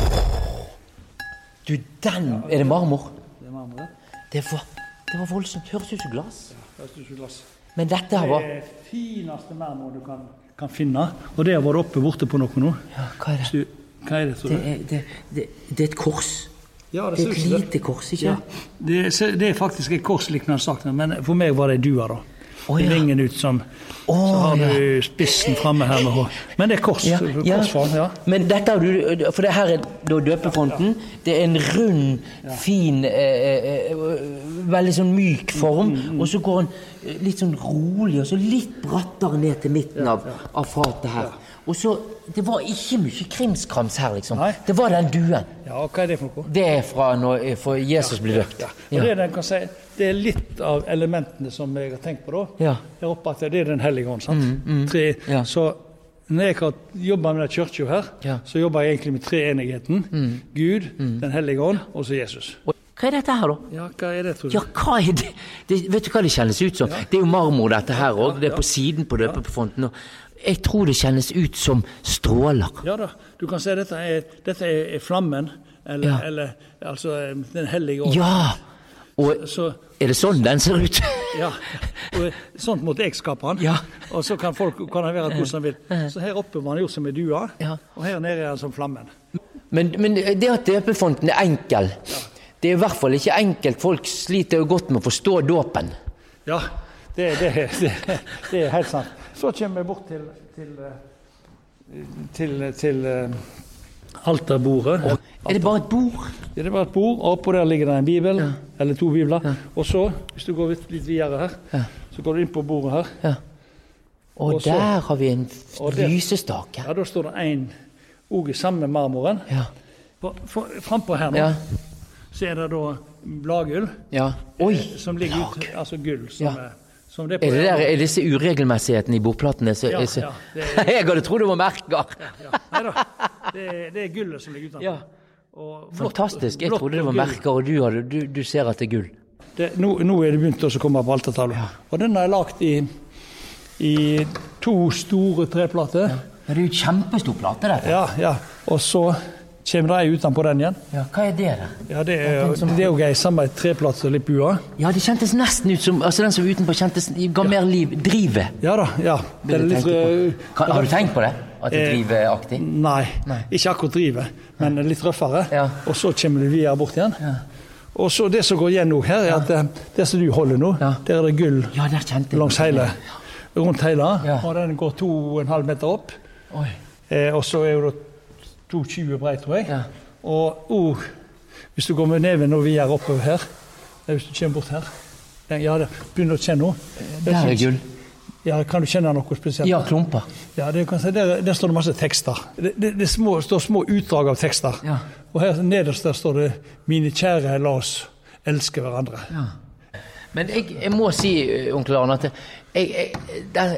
Du, den Er det marmor?
Det er marmor, det.
Det var, det var voldsomt. Høres ut som glass.
Høres ut som glass.
Men dette her var
Det er fineste marmor du kan, kan finne. Og det har vært oppe borte på noe nå.
ja, Hva er det?
Du, hva er det, tror
Det det, det, det er et kors.
Ja,
Det er et lite kors, ikke
Ja. Det, er- det er faktisk et korsliknende sak, men for meg var det due, da. I
ja.
vingen ut som
Oh,
Så har
ja.
du spissen framme her med. Men det er kors.
Ja, ja.
Korsform, ja.
Men dette har du For det her er da døpefonten. Det er en rund, fin, eh, eh, eh, veldig sånn myk form.
Mm,
Og så går den eh, litt sånn rolig, og så litt brattere ned til midten av, av fatet her. Og så Det var ikke mye krimskrams her, liksom.
Nei.
Det var den duen.
ja, og hva er det for noe?
Det er fra når for Jesus blir døpt.
Ja. Og det, er den kan si, det er litt av elementene som jeg har tenkt på da.
Ja.
Jeg håper at det er Den hellige ånd. sant? Tre,
Ja.
Så når jeg har jobba med kirka her,
Ja.
så jobber jeg egentlig med treenigheten. Gud, Den hellige ånd og så Jesus.
Hva er dette her, da?
Ja, hva er det, tror du?
Ja, hva er det? det vet du hva det kjennes ut som? Det er jo marmor, dette her òg. Det er på siden på døpefonten. og Jeg tror det kjennes ut som stråler.
Ja da, du kan si dette er, dette er, flammen, eller,
Ja.
eller altså Den hellige ånd.
Ja! Og
Så,
er det sånn den ser ut?
ja. Og sånt måtte jeg skape den.
Ja.
Og så kan folk kan han være hvordan de vil. Så her oppe var han gjort som ei due,
Ja.
og her nede er han som flammen.
Men, men det at døpefonten er enkel Det er i hvert fall ikke enkelt. Folk sliter jo godt med å forstå dåpen.
Ja, det, det, det, det er helt sant. Så kommer vi bort til, til, eh, til, til eh, alterbordet.
Er det bare et bord?
Ja, det bare et bord, og oppå der ligger det en bibel, eller to bibler. Og så, hvis du går litt, litt videre her, så går du inn på bordet her.
Ja. Og,
Og så-
der har vi en lysestake.
Ja, Da står det en òg i samme marmoren.
Ja.
På- Frampå her nå
Ja.
så er det da bladgull
ja. Oi!
som ligger ut, altså gull som
Ja.
er Som det er på
Er det der, er disse uregelmessighetene i bordplatene så,
Ja,
så,
ja, er,
Jeg hadde trodd det var merker!
Ja, Nei da. Det, det er gullet som ligger utenfor.
Ja.
Og blått-
Fantastisk. Jeg trodde det var merker, og du, hadde, du, du ser at det er gull.
Det, nå, nå er det begynt å komme på altertavla. Og den er lagd i, i to store treplater.
Ja. det er jo kjempestor plate, dette.
Ja, ja. Og så kommer de utenpå den igjen.
Ja, hva er det, da?
Ja, Det er det er jo ei samme treplate og litt bua.
Ja, det kjentes nesten ut som altså Den som var utenpå, kjentes, ga mer liv. Drivet.
Ja da. ja. Det er litt,
Kan, har du tenkt på det? At det er
Eh,
driveaktig?
Nei,
Nei.
ikke akkurat drivet, men litt røffere.
Ja.
Og så kommer du videre bort igjen. Og så Det som går igjen nå her, er at det, det som du holder nå,
Ja.
der er det gull
Ja, der
langs hele, rundt hele.
Ja.
Og den går 2,5 meter opp.
Oi.
Eh, og så er jo det 2,20 brei, tror jeg.
Ja.
Og oh, hvis du går med neven og videre oppover her, hvis du kommer bort her Ja, begynner å kjenne. Det
Der er gull.
Ja, Kan du kjenne noe spesielt?
Ja, klumper.
Ja, det der, der står det masse tekster. Det, det, det små, står små utdrag av tekster.
Ja.
Og her nederst der står det 'Mine kjære, la oss elske hverandre'.
Men jeg, jeg må si, onkel Arne, at jeg, jeg, der,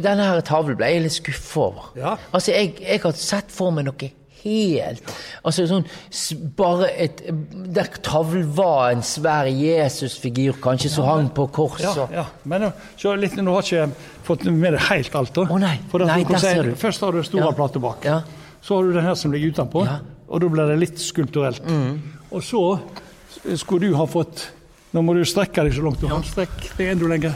denne her tavlen ble jeg litt skuffa over.
Ja.
Altså, jeg, jeg har sett for meg noe helt Altså sånn Bare et Der tavlen var en svær Jesusfigur, kanskje, som hang på korset.
Ja, ja. Men nå- så litt, nå har ikke jeg fått med deg helt alt. da.
Å, nei.
For
Nei,
du
der ser du.
Først har du store
Ja.
plater bak.
Ja.
Så har du den her som ligger utenpå,
Ja.
og da blir det litt skulpturelt.
Mm.
Og så skulle du ha fått Nå må du strekke deg så langt du kan. Strekk deg enda lenger.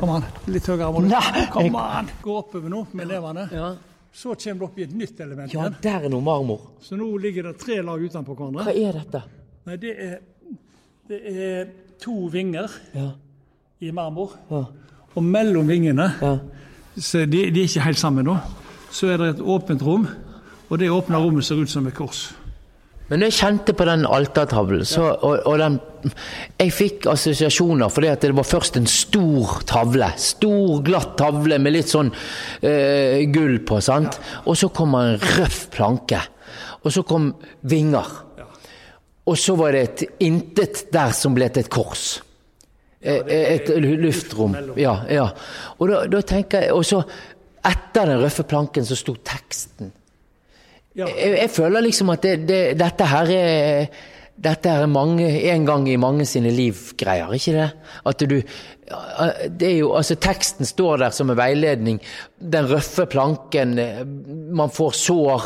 Kom an, litt høyere. må du. Kom an, Gå oppover nå med nevene.
Ja.
Så kommer du opp i et nytt element.
ja, der er noe marmor.
Så nå ligger det tre lag utenpå hverandre.
Hva er dette?
Nei, det er, det er to vinger
Ja.
i marmor.
Ja.
Og mellom vingene,
Ja.
så de, de er ikke helt sammen nå, så er det et åpent rom. Og det åpne rommet ser ut som et kors.
Men når jeg kjente på den altertavlen, så, og, og den Jeg fikk assosiasjoner fordi at det var først en stor tavle. Stor, glatt tavle med litt sånn eh, gull på, sant. Og så kom en røff planke. Og så kom vinger. Og så var det et intet der som ble til et kors. Et, Et luftrom. Ja, ja. Og da, da tenker jeg Og så, etter den røffe planken, så sto teksten.
Ja.
Jeg, jeg føler liksom at det, det, dette her er dette er mange, en gang i mange sine liv-greier, ikke det? At du det er jo, altså Teksten står der som en veiledning. Den røffe planken, man får sår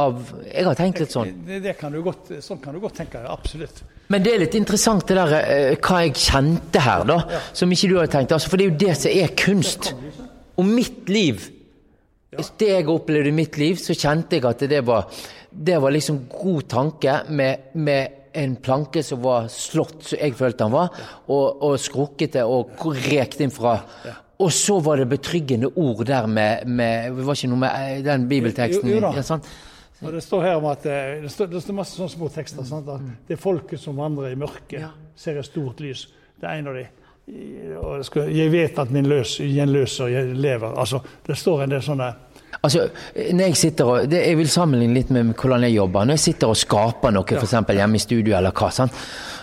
av Jeg har tenkt litt sånn.
Det, det kan du godt, sånn kan du godt tenke, absolutt.
Men det er litt interessant det der eh, hva jeg kjente her, da. Som ikke du har tenkt. Altså, for det er jo det som er kunst. Og mitt liv Det jeg opplevde i mitt liv, så kjente jeg at det var, det var liksom god tanke med, med en planke som var slått, som jeg følte han var, og, og skrukkete og rekt innfra. Og så var det betryggende ord der med, med Det var ikke noe med eh, den bibelteksten
Jo, jo da.
ja?
Og det står her om at eh, det står, det står masse sånne små tekster. Sant? At det er folket som vandrer i mørket, ser et stort lys. Det er en av de. I- jeg vet at min løs, gjenløser jeg lever. Altså, det står en del sånne
Altså, når jeg sitter og, det, jeg vil sammenligne litt med hvordan jeg jobber. Når jeg sitter og skaper noe, for f.eks. hjemme i studio, eller hva, sant?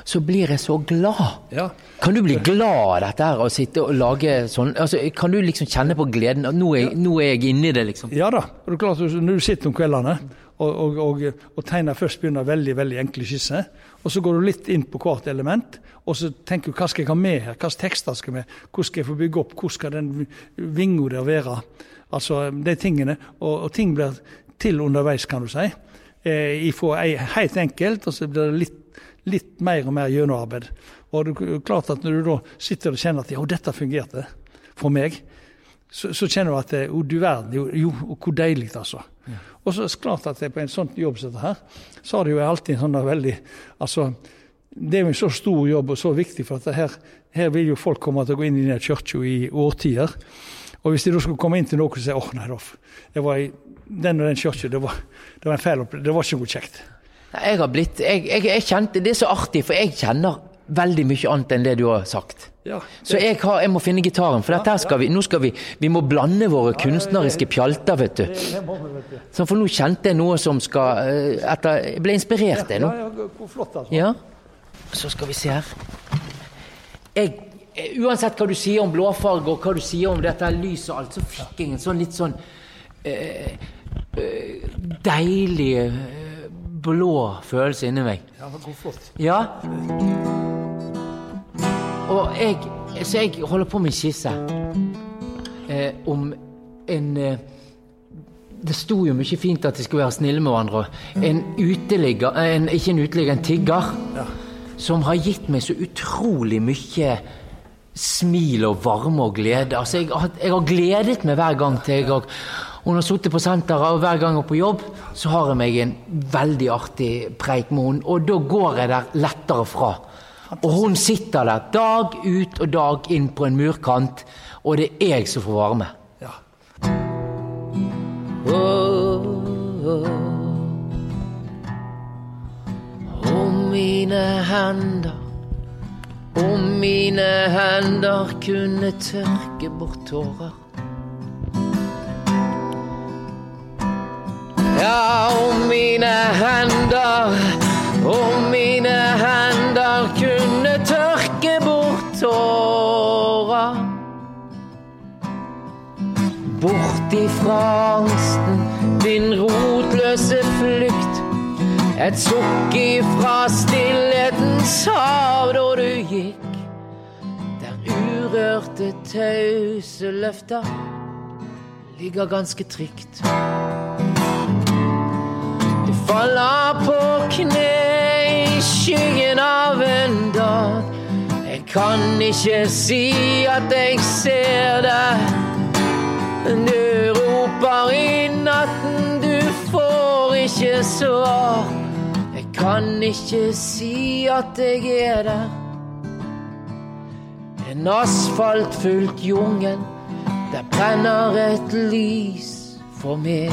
så blir jeg så glad.
Ja.
Kan du bli glad av dette her, å sitte og lage sånn? Altså, kan du liksom kjenne på gleden? Nå er, nå er jeg inni det, liksom.
Ja da. Og det er klart, Når du sitter om kveldene og, og, og, og tegner først begynner veldig veldig enkle skisser, og så går du litt inn på hvert element, og så tenker du hva skal jeg ha med her, hvilke tekster skal med, hvordan skal jeg få bygge opp, hvor skal den vinga der være? Altså de tingene. Og, og ting blir til underveis, kan du si. Eh, Ifra helt enkelt, og så blir det litt, litt mer og mer gjennomarbeid. Og det er klart at når du da sitter og kjenner at ja, dette fungerte for meg, så, så kjenner du at eh, oh, du verden, jo, jo hvor deilig, altså. Og så er det klart at det på en sånn jobb som dette her, så har det jo alltid en sånn veldig Altså, det er jo en så stor jobb og så viktig, for at her, her vil jo folk komme til å gå inn i denne kirka i årtier. Og hvis de da skulle komme inn til noe og si åh, nei, Rolf, det var i den og den kirka, det, det var en feil opplevelse, det var ikke noe kjekt.
Jeg har blitt jeg, jeg, jeg kjente Det er så artig, for jeg kjenner veldig mye annet enn det du har sagt.
Ja,
Så jeg, har, jeg må finne gitaren, for dette skal vi, nå skal vi Vi må blande våre kunstneriske pjalter, vet du. Så for nå kjente jeg noe som skal eh, etter, Jeg ble inspirert, jeg nå.
Ja, altså.
Så skal vi se her. Jeg, eh, Uansett hva du sier om blåfarge og hva du sier om dette lyset og alt, så fikk jeg en sånn litt sånn øh, deilig blå følelse inni meg.
Ja, går flott.
Ja. Og jeg Så jeg holder på med en skisse eh, om en eh, Det sto jo mye fint at de skulle være snille med hverandre. En uteligger eh, en, Ikke en uteligger, en tigger. Som har gitt meg så utrolig mye smil og varme og glede. Altså, jeg, jeg har gledet meg hver gang til jeg har hun har sittet på senteret, og hver gang hun er på jobb, så har jeg meg en veldig artig preik med henne, og da går jeg der lettere fra. Og hun sitter der dag ut og dag inn på en murkant, og det er jeg som får varme.
Ja.
Om mine hender, om mine hender kunne tørke bort tårer. Ja, om mine hender, om mine hender Bort ifra angsten, din rotløse flukt. Et sukk ifra stillhetens hav da du gikk. Der urørte, tause løfter ligger ganske trygt. Du faller på kne i skyggen av en dag. Jeg kan ikke si at jeg ser deg. Du roper i natten, du får ikke svar. Jeg kan ikke si at jeg er der. En asfaltfullt jungel, der brenner et lys for meg.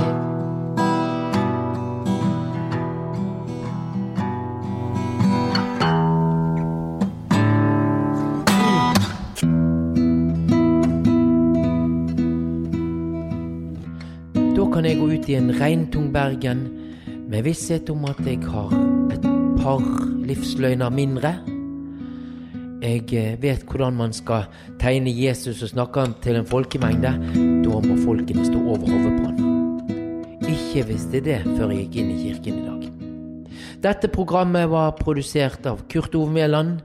Kan jeg gå ut i en regntung Bergen med visshet om at jeg har et par livsløgner mindre. Jeg eh, vet hvordan man skal tegne Jesus og snakke han til en folkemengde. Da må folkene stå over hodet på han. Ikke visste det før jeg gikk inn i kirken i dag. Dette programmet var produsert av Kurt Ove Mæland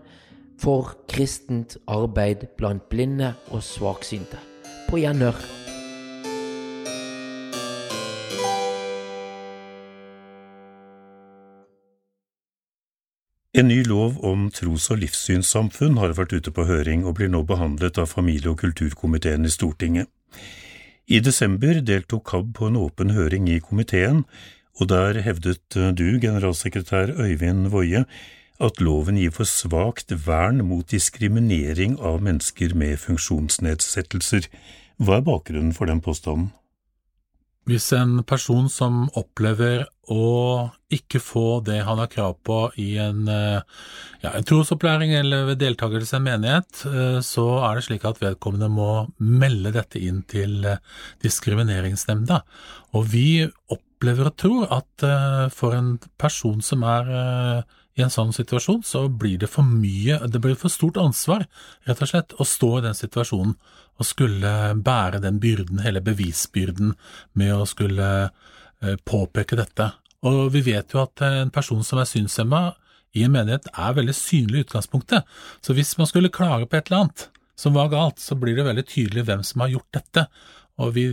for kristent arbeid blant blinde og svaksynte. På gjenhør.
En ny lov om tros- og livssynssamfunn har vært ute på høring og blir nå behandlet av familie- og kulturkomiteen i Stortinget. I desember deltok KAB på en åpen høring i komiteen, og der hevdet du, generalsekretær Øyvind Woie, at loven gir for svakt vern mot diskriminering av mennesker med funksjonsnedsettelser. Hva er bakgrunnen for den påstanden?
Hvis en person som opplever å ikke få det han har krav på i en, eh, ja, en trosopplæring eller ved deltakelse i en menighet, eh, så er det slik at vedkommende må melde dette inn til eh, diskrimineringsnemnda. Og vi opplever og tror at for en person som er i en sånn situasjon, så blir det for mye, det blir for stort ansvar, rett og slett, å stå i den situasjonen og skulle bære den byrden, hele bevisbyrden, med å skulle påpeke dette. Og vi vet jo at en person som er synshemma i en menighet er veldig synlig i utgangspunktet, så hvis man skulle klage på et eller annet som var galt, så blir det veldig tydelig hvem som har gjort dette, og vi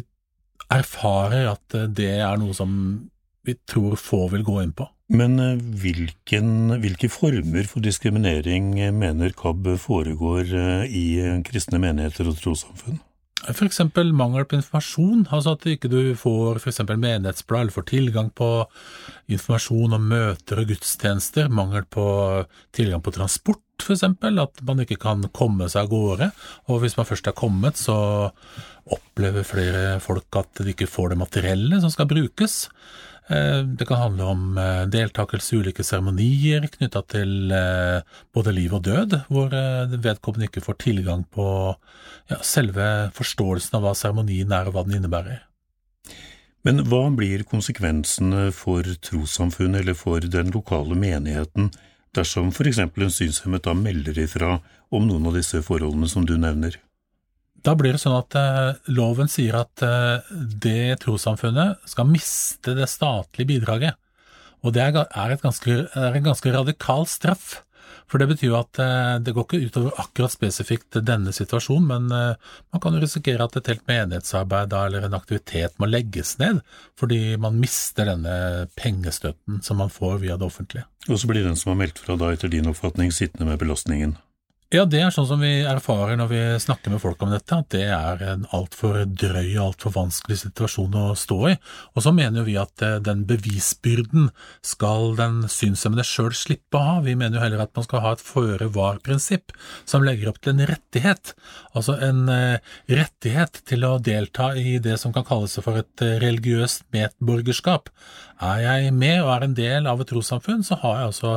erfarer at eh, det er noe som vi tror få vil gå inn på.
Men eh, hvilken, hvilke former for diskriminering mener KAB foregår eh, i kristne menigheter og trossamfunn?
Eksempel mangel på informasjon, altså at ikke du får f.eks. menighetsblad eller får tilgang på informasjon om møter og gudstjenester, mangel på tilgang på transport eksempel, at man ikke kan komme seg av gårde, og hvis man først er kommet, så opplever flere folk at de ikke får det materielle som skal brukes. Eh, Det kan handle om eh, deltakelse i ulike seremonier knytta til eh, både liv og død, hvor vedkommende ikke får tilgang på ja, selve forståelsen av hva seremonien er og hva den innebærer.
Men hva blir konsekvensene for trossamfunnet eller for den lokale menigheten dersom for eksempel en synshemmet da melder ifra om noen av disse forholdene som du nevner?
Da blir det sånn at eh, loven sier at eh, det trossamfunnet skal miste det statlige bidraget. Og det er, er, ganske, er en ganske radikal straff. For det betyr jo at eh, det går ikke utover akkurat spesifikt denne situasjonen, men man kan jo risikere at et helt menighetsarbeid da, eller en aktivitet må legges ned, fordi man mister denne pengestøtten som man får via det offentlige.
Og så blir den som har meldt fra da etter din oppfatning sittende med belastningen?
Ja, det er sånn som vi erfarer når vi snakker med folk om dette, at det er en altfor drøy og altfor vanskelig situasjon å stå i. Og så mener jo vi at eh, den bevisbyrden skal den synshemmede sjøl slippe å ha. Vi mener jo heller at man skal ha et føre-var-prinsipp som legger opp til en rettighet. Altså en eh, rettighet til å delta i det som kan kalles for et eh, religiøst medborgerskap. Er jeg med og er en del av et trossamfunn, så har jeg altså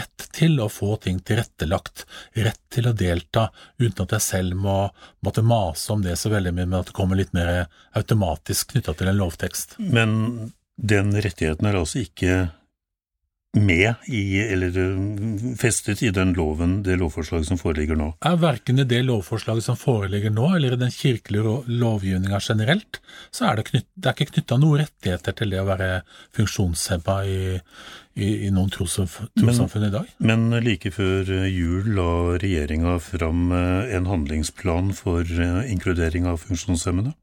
rett til å få ting tilrettelagt, rett til å delta uten at jeg selv må måtte mase om det så veldig mye, men at det kommer litt mer automatisk knytta til en lovtekst.
Men den rettigheten er altså ikke med i, eller øh, festet i den loven, det lovforslaget som foreligger nå?
Er verken i det lovforslaget som foreligger nå, eller i den kirkelige lovgivninga generelt, så er det, knytt, det er ikke knytta noen rettigheter til det å være funksjonshemma i, i, i, noen trossamfunn i dag.
Men like før jul la regjeringa fram øh, en handlingsplan for øh, inkludering av funksjonshemmede?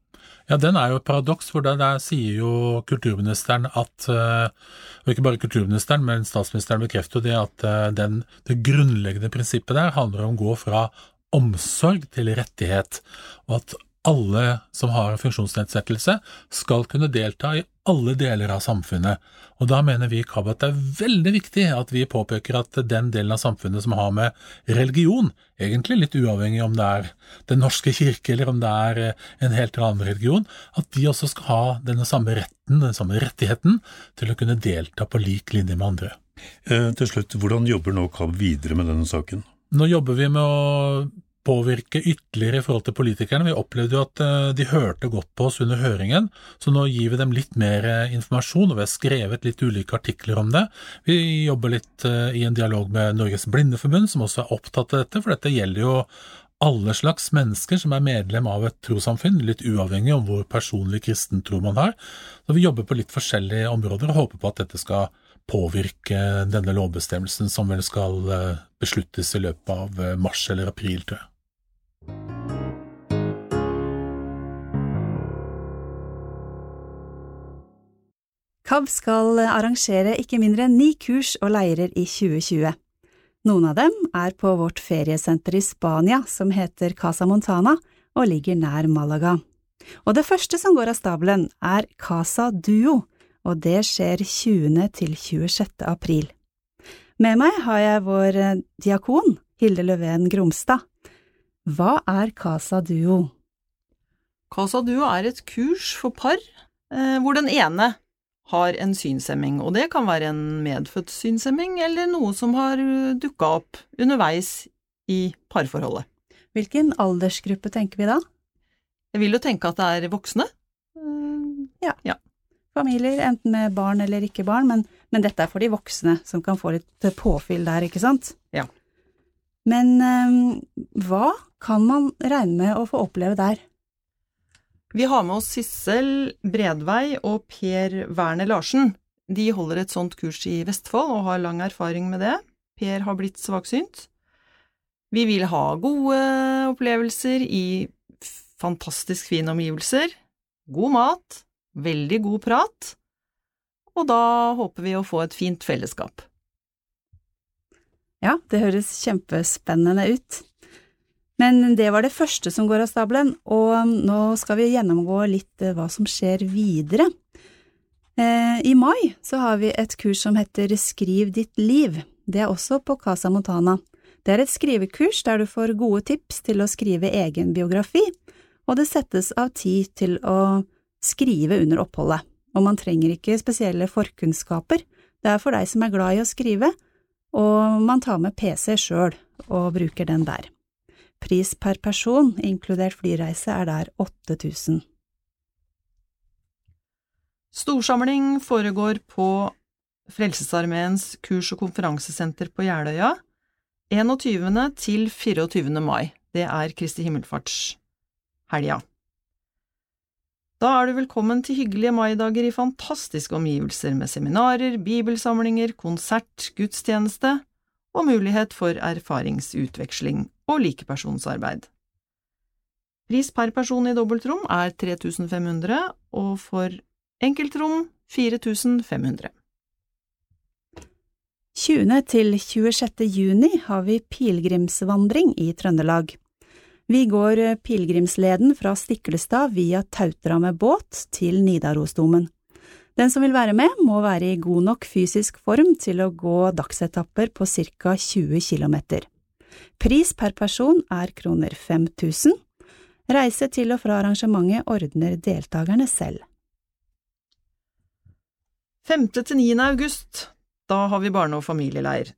Ja, den er jo et paradoks, for der, sier jo kulturministeren at eh, Og ikke bare kulturministeren, men statsministeren bekrefter jo det at eh, den, det grunnleggende prinsippet der handler om å gå fra omsorg til rettighet, og at alle som har en funksjonsnedsettelse, skal kunne delta i alle deler av samfunnet. Og da mener vi i KAB at det er veldig viktig at vi påpeker at den delen av samfunnet som har med religion, egentlig litt uavhengig om det er Den norske kirke eller om det er eh, en helt annen religion, at de også skal ha denne samme retten, den samme rettigheten, til å kunne delta på lik linje med andre.
Eh, til slutt, hvordan jobber nå KAB videre med denne saken?
Nå jobber vi med å påvirke ytterligere i forhold til politikerne. Vi opplevde jo at eh, de hørte godt på oss under høringen, så nå gir vi dem litt mer eh, informasjon, og vi har skrevet litt ulike artikler om det. Vi jobber litt eh, i en dialog med Norges Blindeforbund, som også er opptatt av dette, for dette gjelder jo alle slags mennesker som er medlem av et trossamfunn, litt uavhengig om hvor personlig kristen tro man har. Så vi jobber på litt forskjellige områder og håper på at dette skal påvirke denne lovbestemmelsen, som vel skal besluttes i løpet av mars eller april, tror jeg.
KAB skal arrangere ikke mindre enn ni kurs og leirer i 2020. Noen av dem er på vårt feriesenter i Spania som heter Casa Montana og ligger nær Malaga. Og det første som går av stabelen er Casa Duo, og det skjer 20. til 26. april. Med meg har jeg vår diakon, Hilde Løven Gromstad. Hva er Casa Duo?
Casa Duo er et kurs for par eh, hvor den ene har en synshemming, og det kan være en medfødt synshemming eller noe som har eh, dukka opp underveis i parforholdet.
Hvilken aldersgruppe tenker vi da?
Jeg vil jo tenke at det er voksne.
Ja. ja. Familier, enten med barn eller ikke barn, men, men, dette er for de voksne som kan få litt påfyll der, ikke sant?
Ja.
Men um, hva kan man regne med å få oppleve der?
Vi har med oss Sissel Bredvei og Per Werner Larsen. De holder et sånt kurs i Vestfold og har lang erfaring med det. Per har blitt svaksynt. Vi vil ha gode opplevelser i fantastisk fine omgivelser, god mat, veldig god prat, og da håper vi å få et fint fellesskap.
Ja, det høres kjempespennende ut. Men det var det første som går av stabelen, og nå skal vi gjennomgå litt eh, hva som skjer videre. Eh, I mai så har vi et kurs som heter Skriv ditt liv. Det er også på Casa Montana. Det er et skrivekurs der du får gode tips til å skrive egen biografi, og det settes av tid til å skrive under oppholdet. Og man trenger ikke spesielle forkunnskaper, det er for deg som er glad i å skrive, og man tar med PC sjøl og bruker den der. Pris per person, inkludert flyreise, er der 8000.
Storsamling foregår på Frelsesarmeens kurs- og konferansesenter på Jeløya 21. til 24. mai. Det er Kristi himmelfartshelga. Da er du velkommen til hyggelige maidager i fantastiske omgivelser med seminarer, bibelsamlinger, konsert, gudstjeneste og mulighet for erfaringsutveksling og likepersonsarbeid. Pris per person i dobbeltrom er 3500, og for enkeltrom 4500.
20. til 26. juni har vi pilegrimsvandring i Trøndelag. Vi går eh, pilegrimsleden fra Stiklestad via Tautra med båt til Nidarosdomen. Den som vil være med, må være i god nok fysisk form til å gå dagsetapper på ca 20 km. Pris per person er kroner 5000. Reise til og fra arrangementet ordner deltakerne selv.
5. til 9. august, da har vi barne- og familieleir,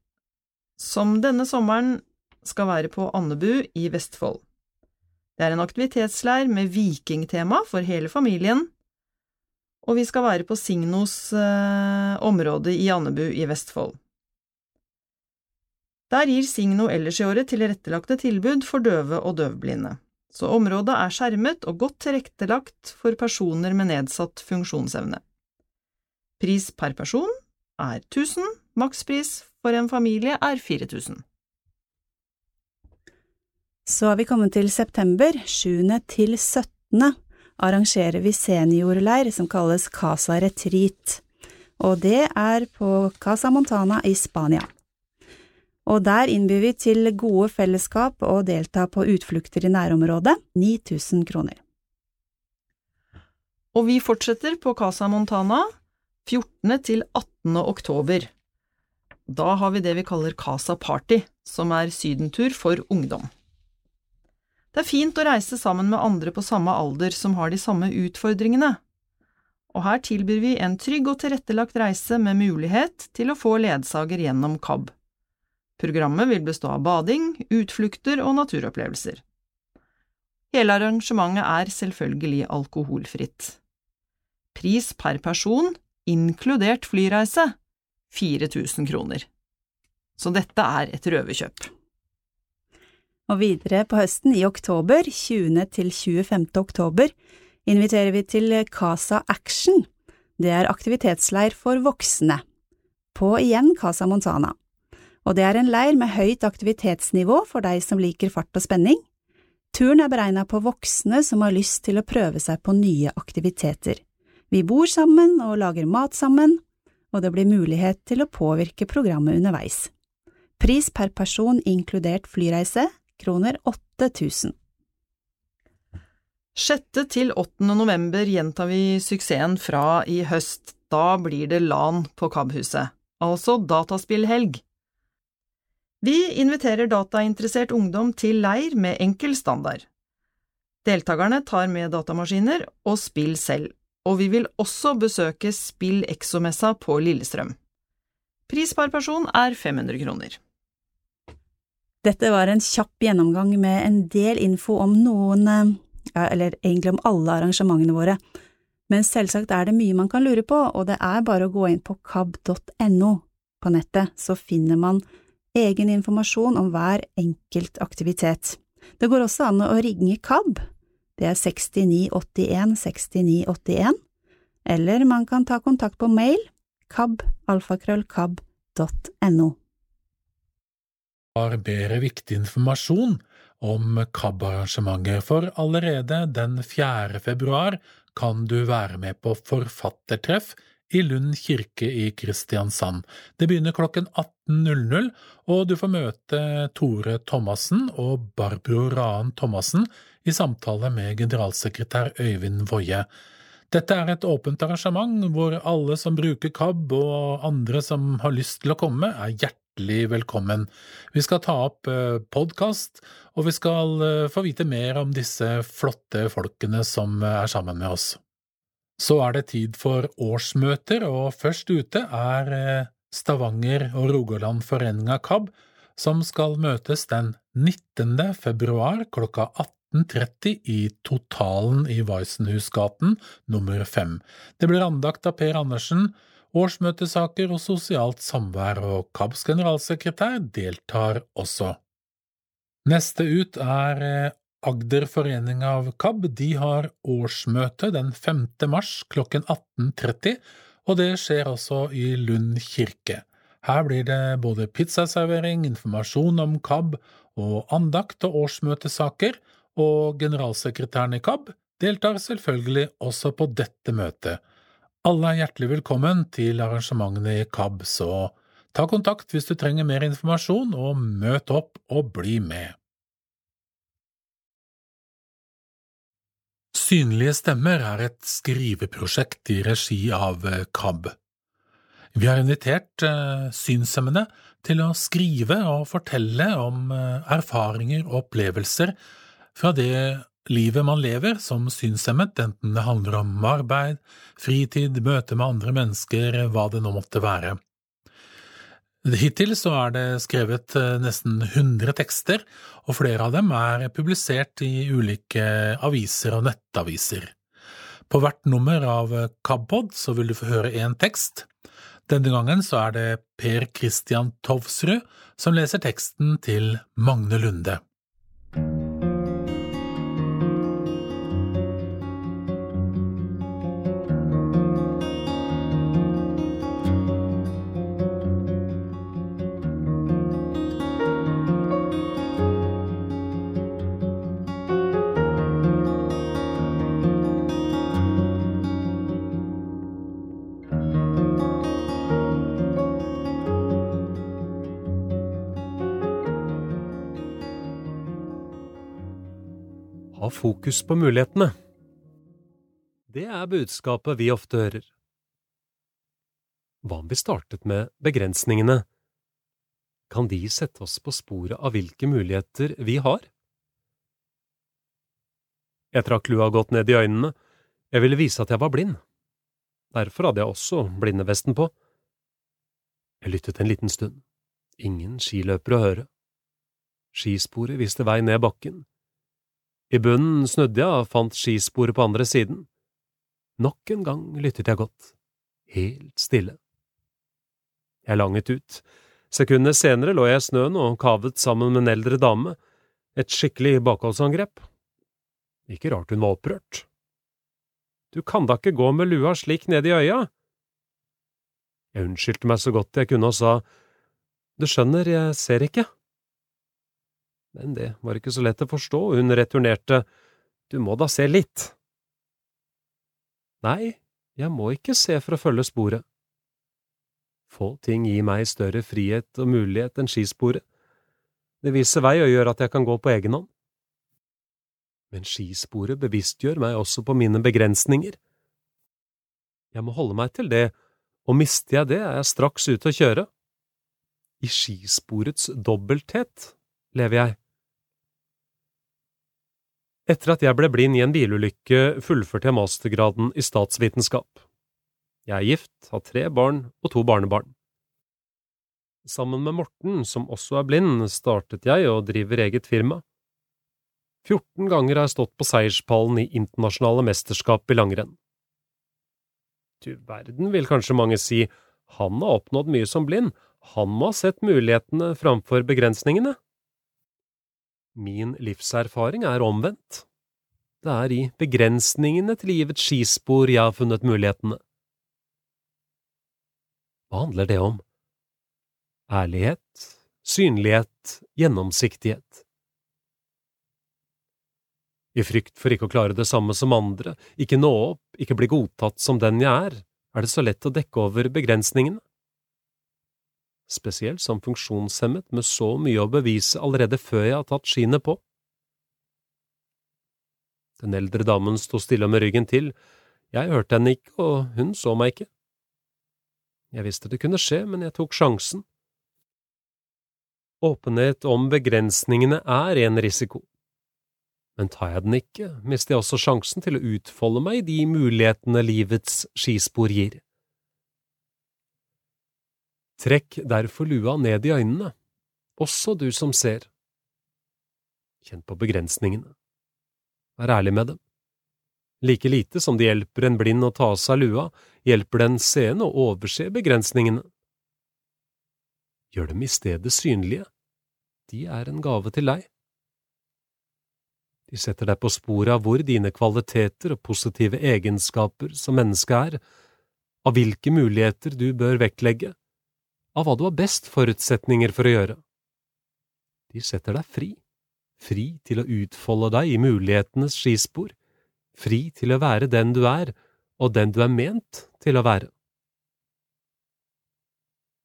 som denne sommeren skal være på Andebu i Vestfold. Det er en aktivitetsleir med vikingtema for hele familien, og vi skal være på Signos eh, område i Andebu i Vestfold. Der gir Signo ellers i året tilrettelagte tilbud for døve og døvblinde, så området er skjermet og godt tilrettelagt for personer med nedsatt funksjonsevne. Pris per person er 1000, makspris for en familie er 4000.
Så har vi kommet til september, 7. til 17. arrangerer vi seniorleir som kalles Casa Retreat, og det er på Casa Montana i Spania. Og der innbyr vi til gode fellesskap og delta på utflukter i nærområdet, 9000 kroner.
Og vi fortsetter på Casa Montana 14. til 18. oktober. Da har vi det vi kaller Casa Party, som er sydentur for ungdom. Det er fint å reise sammen med andre på samme alder som har de samme utfordringene, og her tilbyr vi en trygg og tilrettelagt reise med mulighet til å få ledsager gjennom KAB. Programmet vil bestå av bading, utflukter og naturopplevelser. Hele arrangementet er selvfølgelig alkoholfritt. Pris per person, inkludert flyreise, 4000 kroner. Så dette er et røverkjøp.
Og videre på høsten, i oktober, 20. til 25. oktober, inviterer vi til Casa Action. Det er aktivitetsleir for voksne. På igjen Casa Montana. Og det er en leir med høyt aktivitetsnivå for deg som liker fart og spenning. Turen er beregna på voksne som har lyst til å prøve seg på nye aktiviteter. Vi bor sammen og lager mat sammen, og det blir mulighet til å påvirke programmet underveis. Pris per person inkludert flyreise kroner 8000.
6. til 8. november gjentar vi suksessen fra i høst. Da blir det LAN på KAB-huset, altså dataspillhelg. Vi inviterer datainteressert ungdom til leir med enkel standard. Deltakerne tar med datamaskiner og spill selv, og vi vil også besøke Spill Exomessa på Lillestrøm. Pris per person er 500 kroner.
Dette var en kjapp gjennomgang med en del info om noen, eh, eller egentlig om alle arrangementene våre, men selvsagt er det mye man kan lure på, og det er bare å gå inn på kab.no på nettet, så finner man egen informasjon om hver enkelt aktivitet. Det går også an å ringe KAB, det er 6981 6981, eller man kan ta kontakt på mail kab.alfakrøllkab.no
har bedre viktig informasjon om KAB-arrangementet, for allerede den 4. februar kan du være med på forfattertreff i Lund kirke i Kristiansand. Det begynner klokken 18.00, og du får møte Tore Thomassen og Barbro Raen Thomassen i samtale med generalsekretær Øyvind Woie. Dette er et åpent arrangement hvor alle som bruker KAB og andre som har lyst til å komme, er hjertelig hjertelig velkommen. Vi skal ta opp eh, podkast, og vi skal eh, få vite mer om disse flotte folkene som er sammen med oss. Så er det tid for årsmøter, og først ute er eh, Stavanger og Rogaland Foreninga KAB, som skal møtes den 19. februar klokka 18.30 i Totalen i Weissenhusgaten nummer fem. Det blir andakt av Per Andersen, årsmøtesaker og sosialt samvær, og KABs generalsekretær deltar også. Neste ut er eh, Agder forening av KAB. De har årsmøte den 5. mars klokken 18.30, og det skjer også i Lund kirke. Her blir det både pizzaservering, informasjon om KAB og andakt og årsmøtesaker, og generalsekretæren i KAB deltar selvfølgelig også på dette møtet. Alle er hjertelig velkommen til arrangementene i KAB, så ta kontakt hvis du trenger mer informasjon, og møt opp og bli med. Synlige stemmer er et skriveprosjekt i regi av KAB. Vi har invitert eh, synshemmede til å skrive og fortelle om eh, erfaringer og opplevelser fra det livet man lever som synshemmet, enten det handler om arbeid, fritid, møte med andre mennesker, hva det nå måtte være. Hittil så er det skrevet eh, nesten 100 tekster, og flere av dem er publisert i ulike aviser og nettaviser. På hvert nummer av KABpod så vil du få høre én tekst. Denne gangen så er det Per Christian Tovsrud som leser teksten til Magne Lunde.
Fokus på mulighetene. Det er budskapet vi ofte hører. Hva om vi startet med begrensningene? Kan de sette oss på sporet av hvilke muligheter vi har? Jeg trakk lua godt ned i øynene, jeg ville vise at jeg var blind. Derfor hadde jeg også blindevesten på. Jeg lyttet en liten stund. Ingen skiløpere å høre. Skisporet viste vei ned bakken, i bunnen snudde jeg og fant skisporet på andre siden. Nok en gang lyttet jeg godt, helt stille. Jeg langet ut. Sekundene senere lå jeg i snøen og kavet sammen med en eldre dame, et skikkelig bakholdsangrep. Ikke rart hun var opprørt. Du kan da ikke gå med lua slik ned i øya? Jeg unnskyldte meg så godt jeg kunne og sa, Du skjønner, jeg ser ikke. Men det var ikke så lett å forstå, og hun returnerte, Du må da se litt. Nei, jeg må ikke se for å følge sporet. Få ting gir meg større frihet og mulighet enn skisporet. Det viser vei og gjør at jeg kan gå på egen hånd. Men skisporet bevisstgjør meg også på mine begrensninger. Jeg må holde meg til det, og mister jeg det, er jeg straks ute å kjøre. I skisporets dobbelthet lever jeg. Etter at jeg ble blind i en bilulykke, fullførte jeg mastergraden i statsvitenskap. Jeg er gift, har tre barn og to barnebarn. Sammen med Morten, som også er blind, startet jeg og driver eget firma. 14 ganger har jeg stått på seierspallen i internasjonale mesterskap i langrenn. Du verden, vil kanskje mange si, han har oppnådd mye som blind, han må ha sett mulighetene framfor begrensningene. Min livserfaring er omvendt. Det er i begrensningene til livets skispor jeg har funnet mulighetene. Hva handler det om? Ærlighet, synlighet, gjennomsiktighet. I frykt for ikke å klare det samme som andre, ikke nå opp, ikke bli godtatt som den jeg er, er det så lett å dekke over begrensningene spesielt som funksjonshemmet med så mye å bevise allerede før jeg har tatt skiene på. Den eldre damen sto stille med ryggen til, jeg hørte henne ikke, og hun så meg ikke. Jeg visste det kunne skje, men jeg tok sjansen. Åpenhet om begrensningene er en risiko, men tar jeg den ikke, mister jeg også sjansen til å utfolde meg i de mulighetene livets skispor gir. Trekk derfor lua ned i øynene, også du som ser. Kjenn på begrensningene. Vær ærlig med dem. Like lite som det hjelper en blind å ta av seg lua, hjelper den seende å overse begrensningene. Gjør dem i stedet synlige. De er en gave til deg. De setter deg på sporet av hvor dine kvaliteter og positive egenskaper som menneske er, av hvilke muligheter du bør vektlegge, av hva du har best forutsetninger for å gjøre. De setter deg fri, fri til å utfolde deg i mulighetenes skispor, fri til å være den du er, og den du er ment til å være.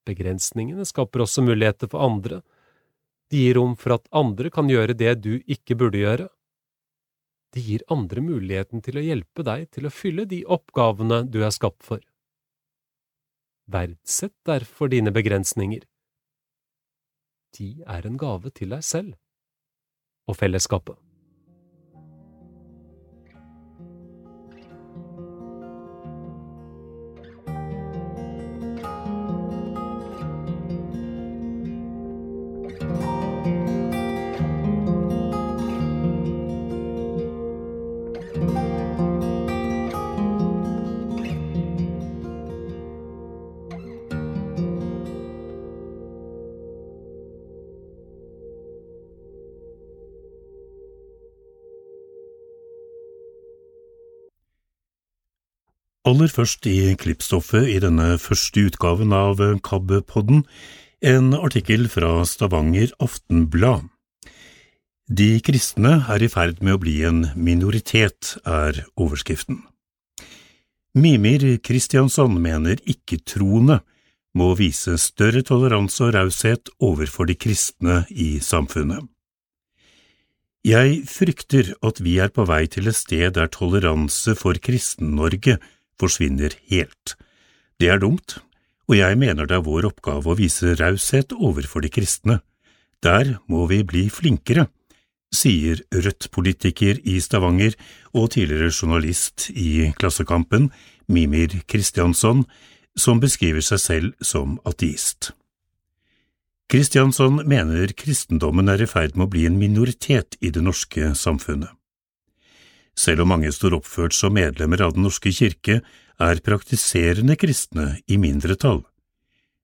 Begrensningene skaper også muligheter for andre, de gir rom for at andre kan gjøre det du ikke burde gjøre. De gir andre muligheten til å hjelpe deg til å fylle de oppgavene du er skapt for. Verdsett derfor dine begrensninger. De er en gave til deg selv og fellesskapet.
Aller først i klippstoffet i denne første utgaven av KAB-podden, en artikkel fra Stavanger Aftenblad. De kristne er i ferd med å bli en minoritet, er overskriften. Mimir Kristiansson mener ikke-troende må vise større toleranse og raushet overfor de kristne i samfunnet. Jeg frykter at vi er på vei til et sted der toleranse for Kristen-Norge forsvinner helt. Det er dumt, og jeg mener det er vår oppgave å vise raushet overfor de kristne. Der må vi bli flinkere, sier Rødt-politiker i Stavanger og tidligere journalist i Klassekampen, Mimir Kristiansson, som beskriver seg selv som ateist. Kristiansson mener kristendommen er i ferd med å bli en minoritet i det norske samfunnet. Selv om mange står oppført som medlemmer av Den norske kirke, er praktiserende kristne i mindretall.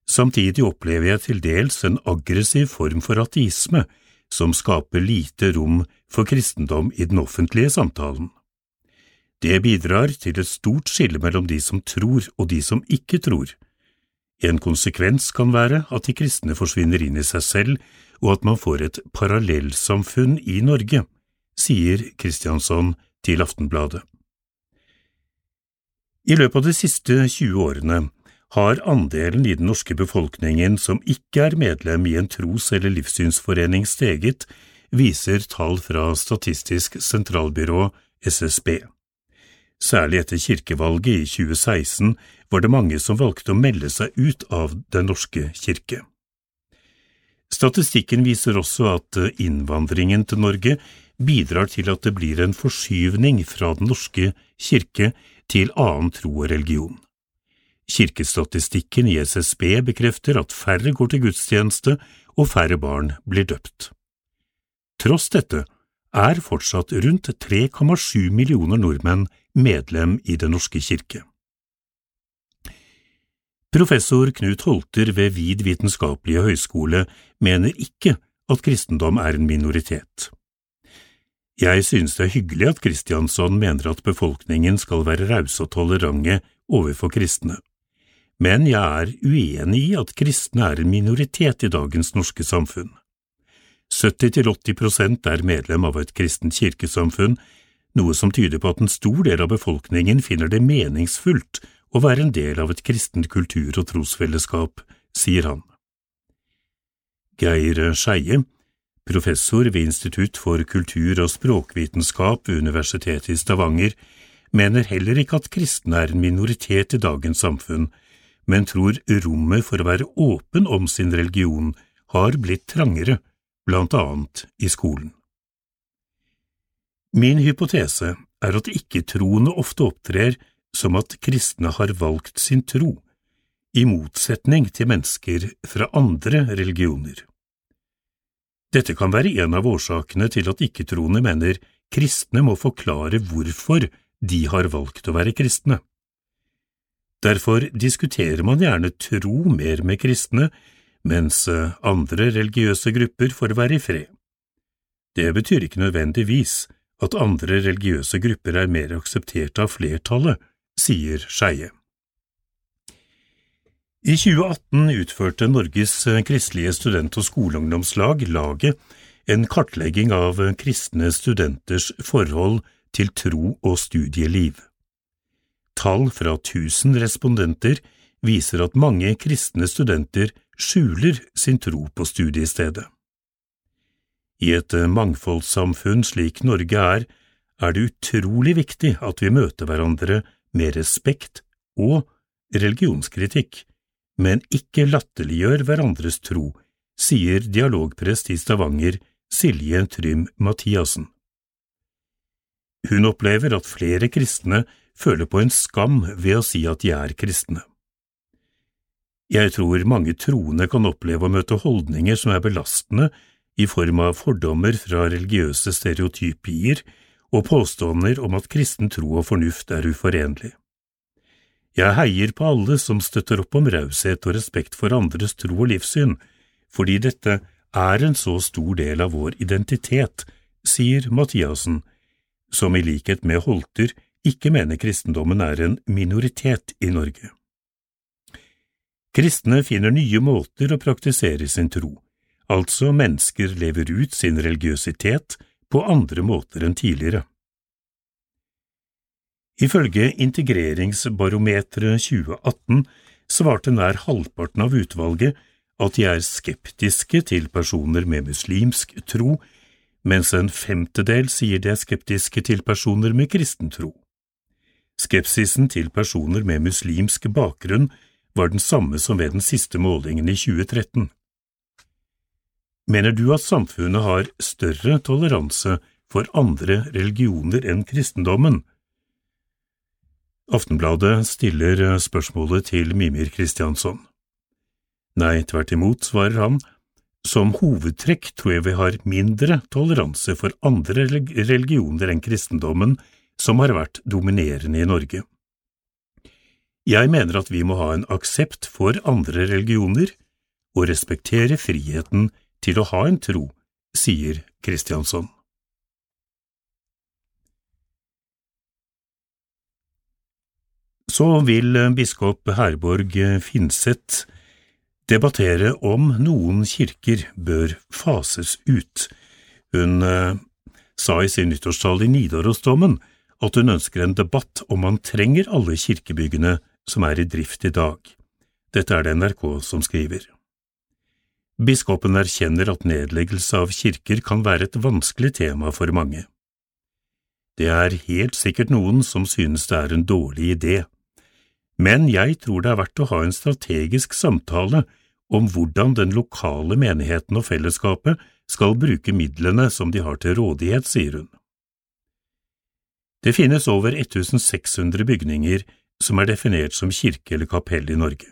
Samtidig opplever jeg til dels en aggressiv form for ateisme som skaper lite rom for kristendom i den offentlige samtalen. Det bidrar til et stort skille mellom de som tror og de som ikke tror. En konsekvens kan være at de kristne forsvinner inn i seg selv, og at man får et parallellsamfunn i Norge, sier Kristiansson til Aftenbladet. I løpet av de siste 20 årene har andelen i den norske befolkningen som ikke er medlem i en tros- eller livssynsforening steget, viser tall fra Statistisk sentralbyrå, SSB. Særlig etter kirkevalget i 2016 var det mange som valgte å melde seg ut av Den norske kirke. Statistikken viser også at innvandringen til Norge bidrar til at det blir en forskyvning fra Den norske kirke til annen tro og religion. Kirkestatistikken i SSB bekrefter at færre går til gudstjeneste og færre barn blir døpt. Tross dette er fortsatt rundt 3,7 millioner nordmenn medlem i Den norske kirke. Professor Knut Holter ved Vid vitenskapelige høgskole mener ikke at kristendom er en minoritet. Jeg synes det er hyggelig at Kristiansson mener at befolkningen skal være rause og tolerante overfor kristne, men jeg er uenig i at kristne er en minoritet i dagens norske samfunn. 70–80 prosent er medlem av et kristent kirkesamfunn, noe som tyder på at en stor del av befolkningen finner det meningsfullt å være en del av et kristent kultur- og trosfellesskap, sier han. Geir Skeie, professor ved Institutt for kultur- og språkvitenskap ved Universitetet i Stavanger, mener heller ikke at kristne er en minoritet i dagens samfunn, men tror rommet for å være åpen om sin religion har blitt trangere, blant annet i skolen. Min hypotese er at ikke-troende ofte opptrer som at kristne har valgt sin tro, i motsetning til mennesker fra andre religioner. Dette kan være en av årsakene til at ikke-troende mener kristne må forklare hvorfor de har valgt å være kristne. Derfor diskuterer man gjerne tro mer med kristne, mens eh, andre religiøse grupper får være i fred. Det betyr ikke nødvendigvis at andre religiøse grupper er mer akseptert av flertallet, sier Skeie. I 2018 utførte Norges kristelige student- og skoleungdomslag, Laget, en kartlegging av kristne studenters forhold til tro og studieliv. Tall fra tusen respondenter viser at mange kristne studenter skjuler sin tro på studiestedet. I et mangfoldssamfunn slik Norge er, er det utrolig viktig at vi møter hverandre med respekt og religionskritikk, men ikke latterliggjør hverandres tro, sier dialogprest i Stavanger Silje Trym Mathiassen. Hun opplever at flere kristne føler på en skam ved å si at de er kristne. Jeg tror mange troende kan oppleve å møte holdninger som er belastende i form av fordommer fra religiøse stereotypier og påstander om at kristen tro og fornuft er uforenlig. Jeg heier på alle som støtter opp om raushet og respekt for andres tro og livssyn, fordi dette er en så stor del av vår identitet, sier Mathiassen, som i likhet med Holter ikke mener kristendommen er en minoritet i Norge. Kristne finner nye måter å praktisere sin tro, altså mennesker lever ut sin religiøsitet på andre måter enn tidligere. Ifølge Integreringsbarometeret 2018 svarte nær halvparten av utvalget at de er skeptiske til personer med muslimsk tro, mens en femtedel sier de er skeptiske til personer med kristen tro. Skepsisen til personer med muslimsk bakgrunn var den samme som ved den siste målingen i 2013. Mener du at samfunnet har større toleranse for andre religioner enn kristendommen? Aftenbladet stiller eh, spørsmålet til Mimir Kristiansson. Nei, tvert imot, svarer han, som hovedtrekk tror jeg vi har mindre toleranse for andre religioner enn kristendommen som har vært dominerende i Norge. Jeg mener at vi må ha en aksept for andre religioner og respektere friheten til å ha en tro, sier Kristiansson. Så vil eh, biskop Herborg eh, Finseth debattere om noen kirker bør fases ut. Hun eh, sa i sin nyttårstale i Nidarosdomen at hun ønsker en debatt om man trenger alle kirkebyggene som er i drift i dag. Dette er det NRK som skriver. Biskopen erkjenner at nedleggelse av kirker kan være et vanskelig tema for mange. Det er helt sikkert noen som synes det er en dårlig idé men jeg tror det er verdt å ha en strategisk samtale om hvordan den lokale menigheten og fellesskapet skal bruke midlene som de har til rådighet, sier hun. Det finnes over 1600 bygninger som er definert som kirke eller kapell i Norge.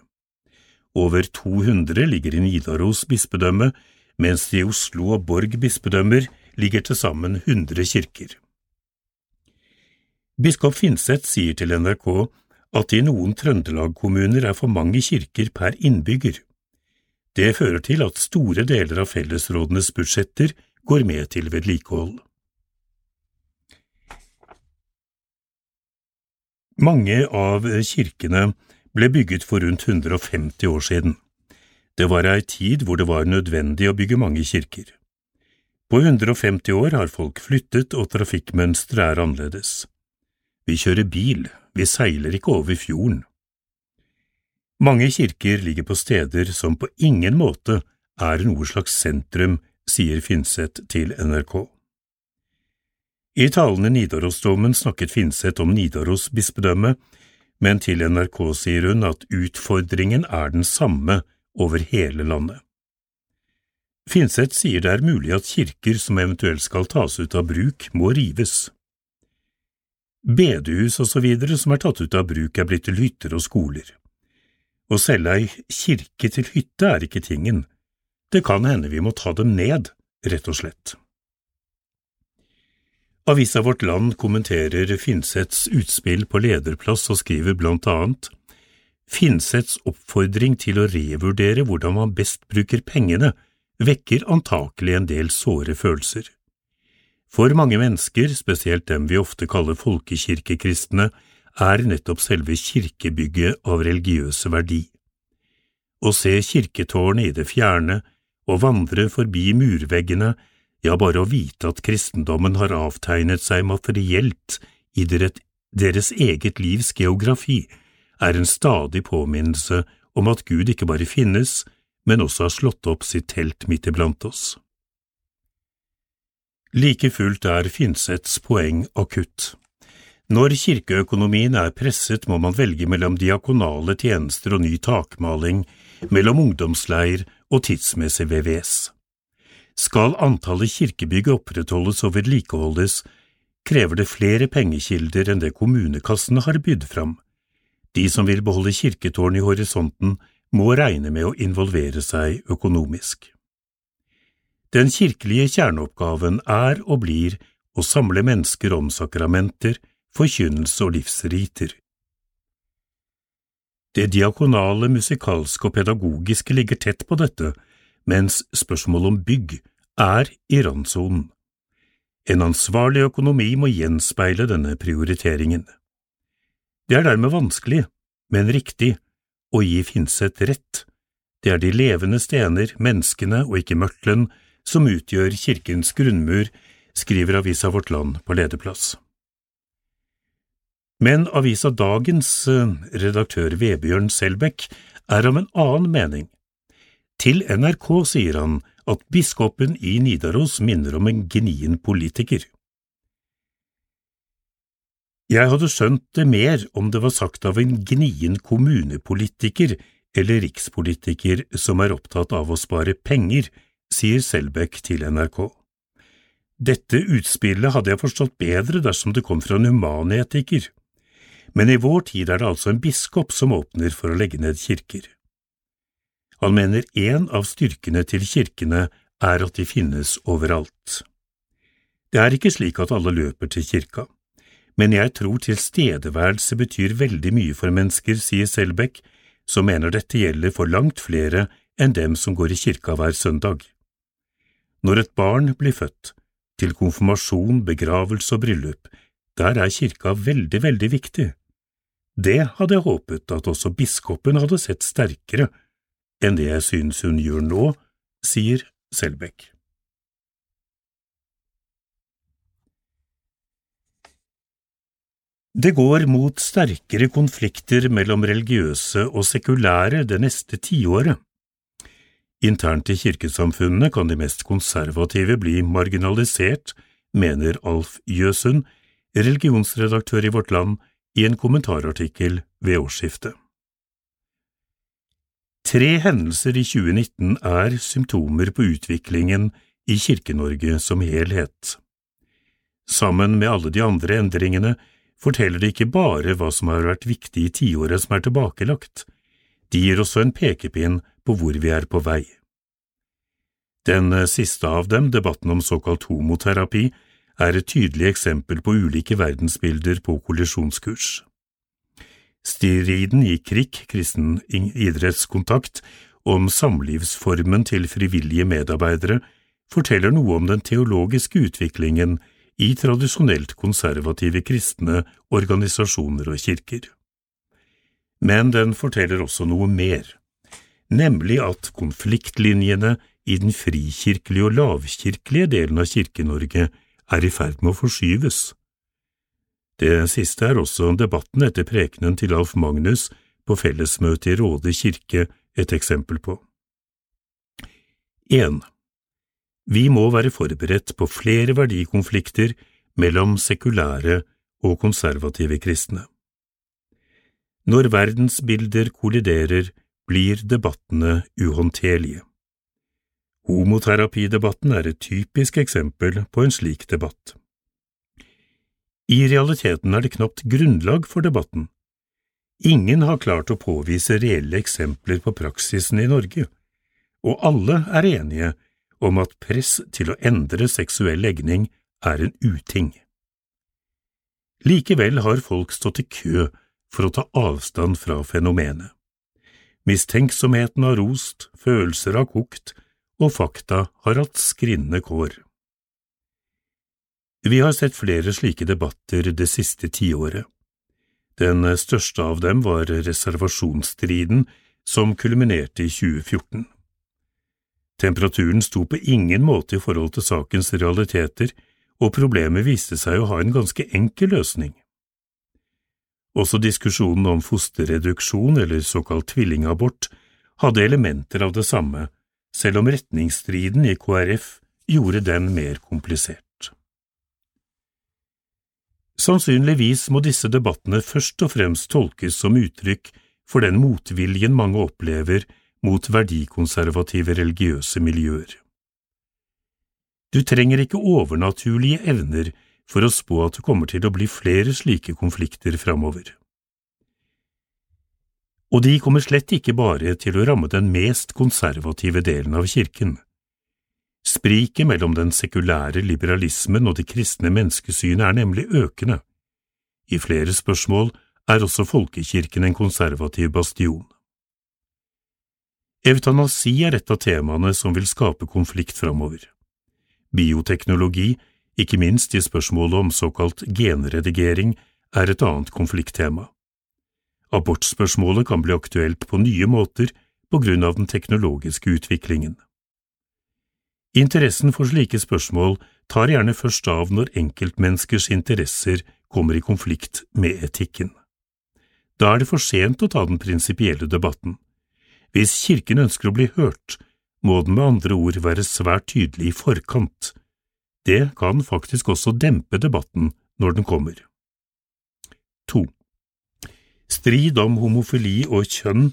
Over 200 ligger i Nidaros bispedømme, mens det i Oslo og Borg bispedømmer ligger til sammen 100 kirker. Biskop Finseth sier til NRK at det i noen Trøndelag-kommuner er for mange kirker per innbygger. Det fører til at store deler av fellesrådenes budsjetter går med til vedlikehold. Mange av kirkene ble bygget for rundt 150 år siden. Det var ei tid hvor det var nødvendig å bygge mange kirker. På 150 år har folk flyttet og trafikkmønsteret er annerledes. Vi kjører bil, vi seiler ikke over fjorden. Mange kirker ligger på steder som på ingen måte er noe slags sentrum, sier Finseth til NRK. I talene Nidarosdomen snakket Finseth om Nidaros bispedømme, men til NRK sier hun at utfordringen er den samme over hele landet. Finseth sier det er mulig at kirker som eventuelt skal tas ut av bruk, må rives. Bedehus videre som er tatt ut av bruk er blitt til hytter og skoler. Å selge ei kirke til hytte er ikke tingen, det kan hende vi må ta dem ned, rett og slett. Avisa Vårt Land kommenterer Finsets utspill på lederplass og skriver blant annet Finsets oppfordring til å revurdere hvordan man best bruker pengene, vekker antakelig en del såre følelser. For mange mennesker, spesielt dem vi ofte kaller folkekirkekristne, er nettopp selve kirkebygget av religiøse verdi. Å se kirketårnet i det fjerne å vandre forbi murveggene ja, bare å vite at kristendommen har avtegnet seg materielt i deres eget livs geografi, er en stadig påminnelse om at Gud ikke bare finnes, men også har slått opp sitt telt midt iblant oss. Like fullt er Finsets poeng akutt. Når kirkeøkonomien er presset, må man velge mellom diakonale tjenester og ny takmaling, mellom ungdomsleir og tidsmessig VVS. Skal antallet kirkebygg opprettholdes og vedlikeholdes, krever det flere pengekilder enn det kommunekassene har bydd fram. De som vil beholde kirketårn i horisonten, må regne med å involvere seg økonomisk. Den kirkelige kjerneoppgaven er og blir å samle mennesker om sakramenter, forkynnelse og livsriter. Det diakonale, musikalske og pedagogiske ligger tett på dette, mens spørsmålet om bygg er i randsonen. En ansvarlig økonomi må gjenspeile denne prioriteringen. Det er dermed vanskelig, men riktig, å gi Finseth rett. Det er de levende stener, menneskene og ikke mørtelen, som utgjør kirkens grunnmur, skriver avisa Vårt Land på lederplass. Men avisa Dagens eh, redaktør Vebjørn Selbekk er av en annen mening. Til NRK sier han at biskopen i Nidaros minner om en gnien politiker. Jeg hadde skjønt det mer om det var sagt av en gnien kommunepolitiker eller rikspolitiker som er opptatt av å spare penger, sier Selbekk til NRK. Dette utspillet hadde jeg forstått bedre dersom det kom fra en humanetiker, men i vår tid er det altså en biskop som åpner for å legge ned kirker. Han mener en av styrkene til kirkene er at de finnes overalt. Det er ikke slik at alle løper til kirka, men jeg tror tilstedeværelse betyr veldig mye for mennesker, sier Selbekk, som mener dette gjelder for langt flere enn dem som går i kirka hver søndag. Når et barn blir født, til konfirmasjon, begravelse og bryllup, der er kirka veldig, veldig viktig. Det hadde jeg håpet at også biskopen hadde sett sterkere enn det jeg synes hun gjør nå, sier Selbekk. Det går mot sterkere konflikter mellom religiøse og sekulære det neste tiåret. Internt i kirkesamfunnene kan de mest konservative bli marginalisert, mener Alf Jøsund, religionsredaktør i Vårt Land, i en kommentarartikkel ved årsskiftet. Tre hendelser i 2019 er symptomer på utviklingen i Kirke-Norge som helhet. Sammen med alle de andre endringene forteller de ikke bare hva som har vært viktig i tiåret som er tilbakelagt, de gir også en pekepinn på hvor vi er på vei. Den siste av dem, debatten om såkalt homoterapi, er et tydelig eksempel på ulike verdensbilder på kollisjonskurs. Striden i KRIK, Kristen idrettskontakt, om samlivsformen til frivillige medarbeidere forteller noe om den teologiske utviklingen i tradisjonelt konservative kristne organisasjoner og kirker. Men den forteller også noe mer, nemlig at konfliktlinjene i den frikirkelige og lavkirkelige delen av Kirke-Norge er i ferd med å forskyves. Det siste er også debatten etter prekenen til Alf Magnus på fellesmøtet i Råde kirke et eksempel på. 1. Vi må være forberedt på flere verdikonflikter mellom sekulære og konservative kristne. Når verdensbilder kolliderer, blir debattene uhåndterlige. Homoterapidebatten er et typisk eksempel på en slik debatt. I realiteten er det knapt grunnlag for debatten. Ingen har klart å påvise reelle eksempler på praksisen i Norge, og alle er enige om at press til å endre seksuell legning er en uting. Likevel har folk stått i kø for å ta avstand fra fenomenet. Mistenksomheten har rost, følelser har kokt, og fakta har hatt skrinne kår. Vi har sett flere slike debatter det siste tiåret. Den største av dem var reservasjonsstriden som kulminerte i 2014. Temperaturen sto på ingen måte i forhold til sakens realiteter, og problemet viste seg å ha en ganske enkel løsning. Også diskusjonen om fosterreduksjon eller såkalt tvillingabort hadde elementer av det samme, selv om retningsstriden i KrF gjorde den mer komplisert. Sannsynligvis må disse debattene først og fremst tolkes som uttrykk for den motviljen mange opplever mot verdikonservative religiøse miljøer. Du trenger ikke overnaturlige evner for å spå at det kommer til å bli flere slike konflikter framover. Og de kommer slett ikke bare til å ramme den mest konservative delen av kirken. Spriket mellom den sekulære liberalismen og det kristne menneskesynet er nemlig økende. I flere spørsmål er også folkekirken en konservativ bastion. Eutanasi er et av temaene som vil skape konflikt framover. Bioteknologi, ikke minst i spørsmålet om såkalt genredigering, er et annet konflikttema. Abortspørsmålet kan bli aktuelt på nye måter på grunn av den teknologiske utviklingen. Interessen for slike spørsmål tar gjerne først av når enkeltmenneskers interesser kommer i konflikt med etikken. Da er det for sent å ta den prinsipielle debatten. Hvis Kirken ønsker å bli hørt, må den med andre ord være svært tydelig i forkant. Det kan faktisk også dempe debatten når den kommer. 2. Strid om homofili og kjønn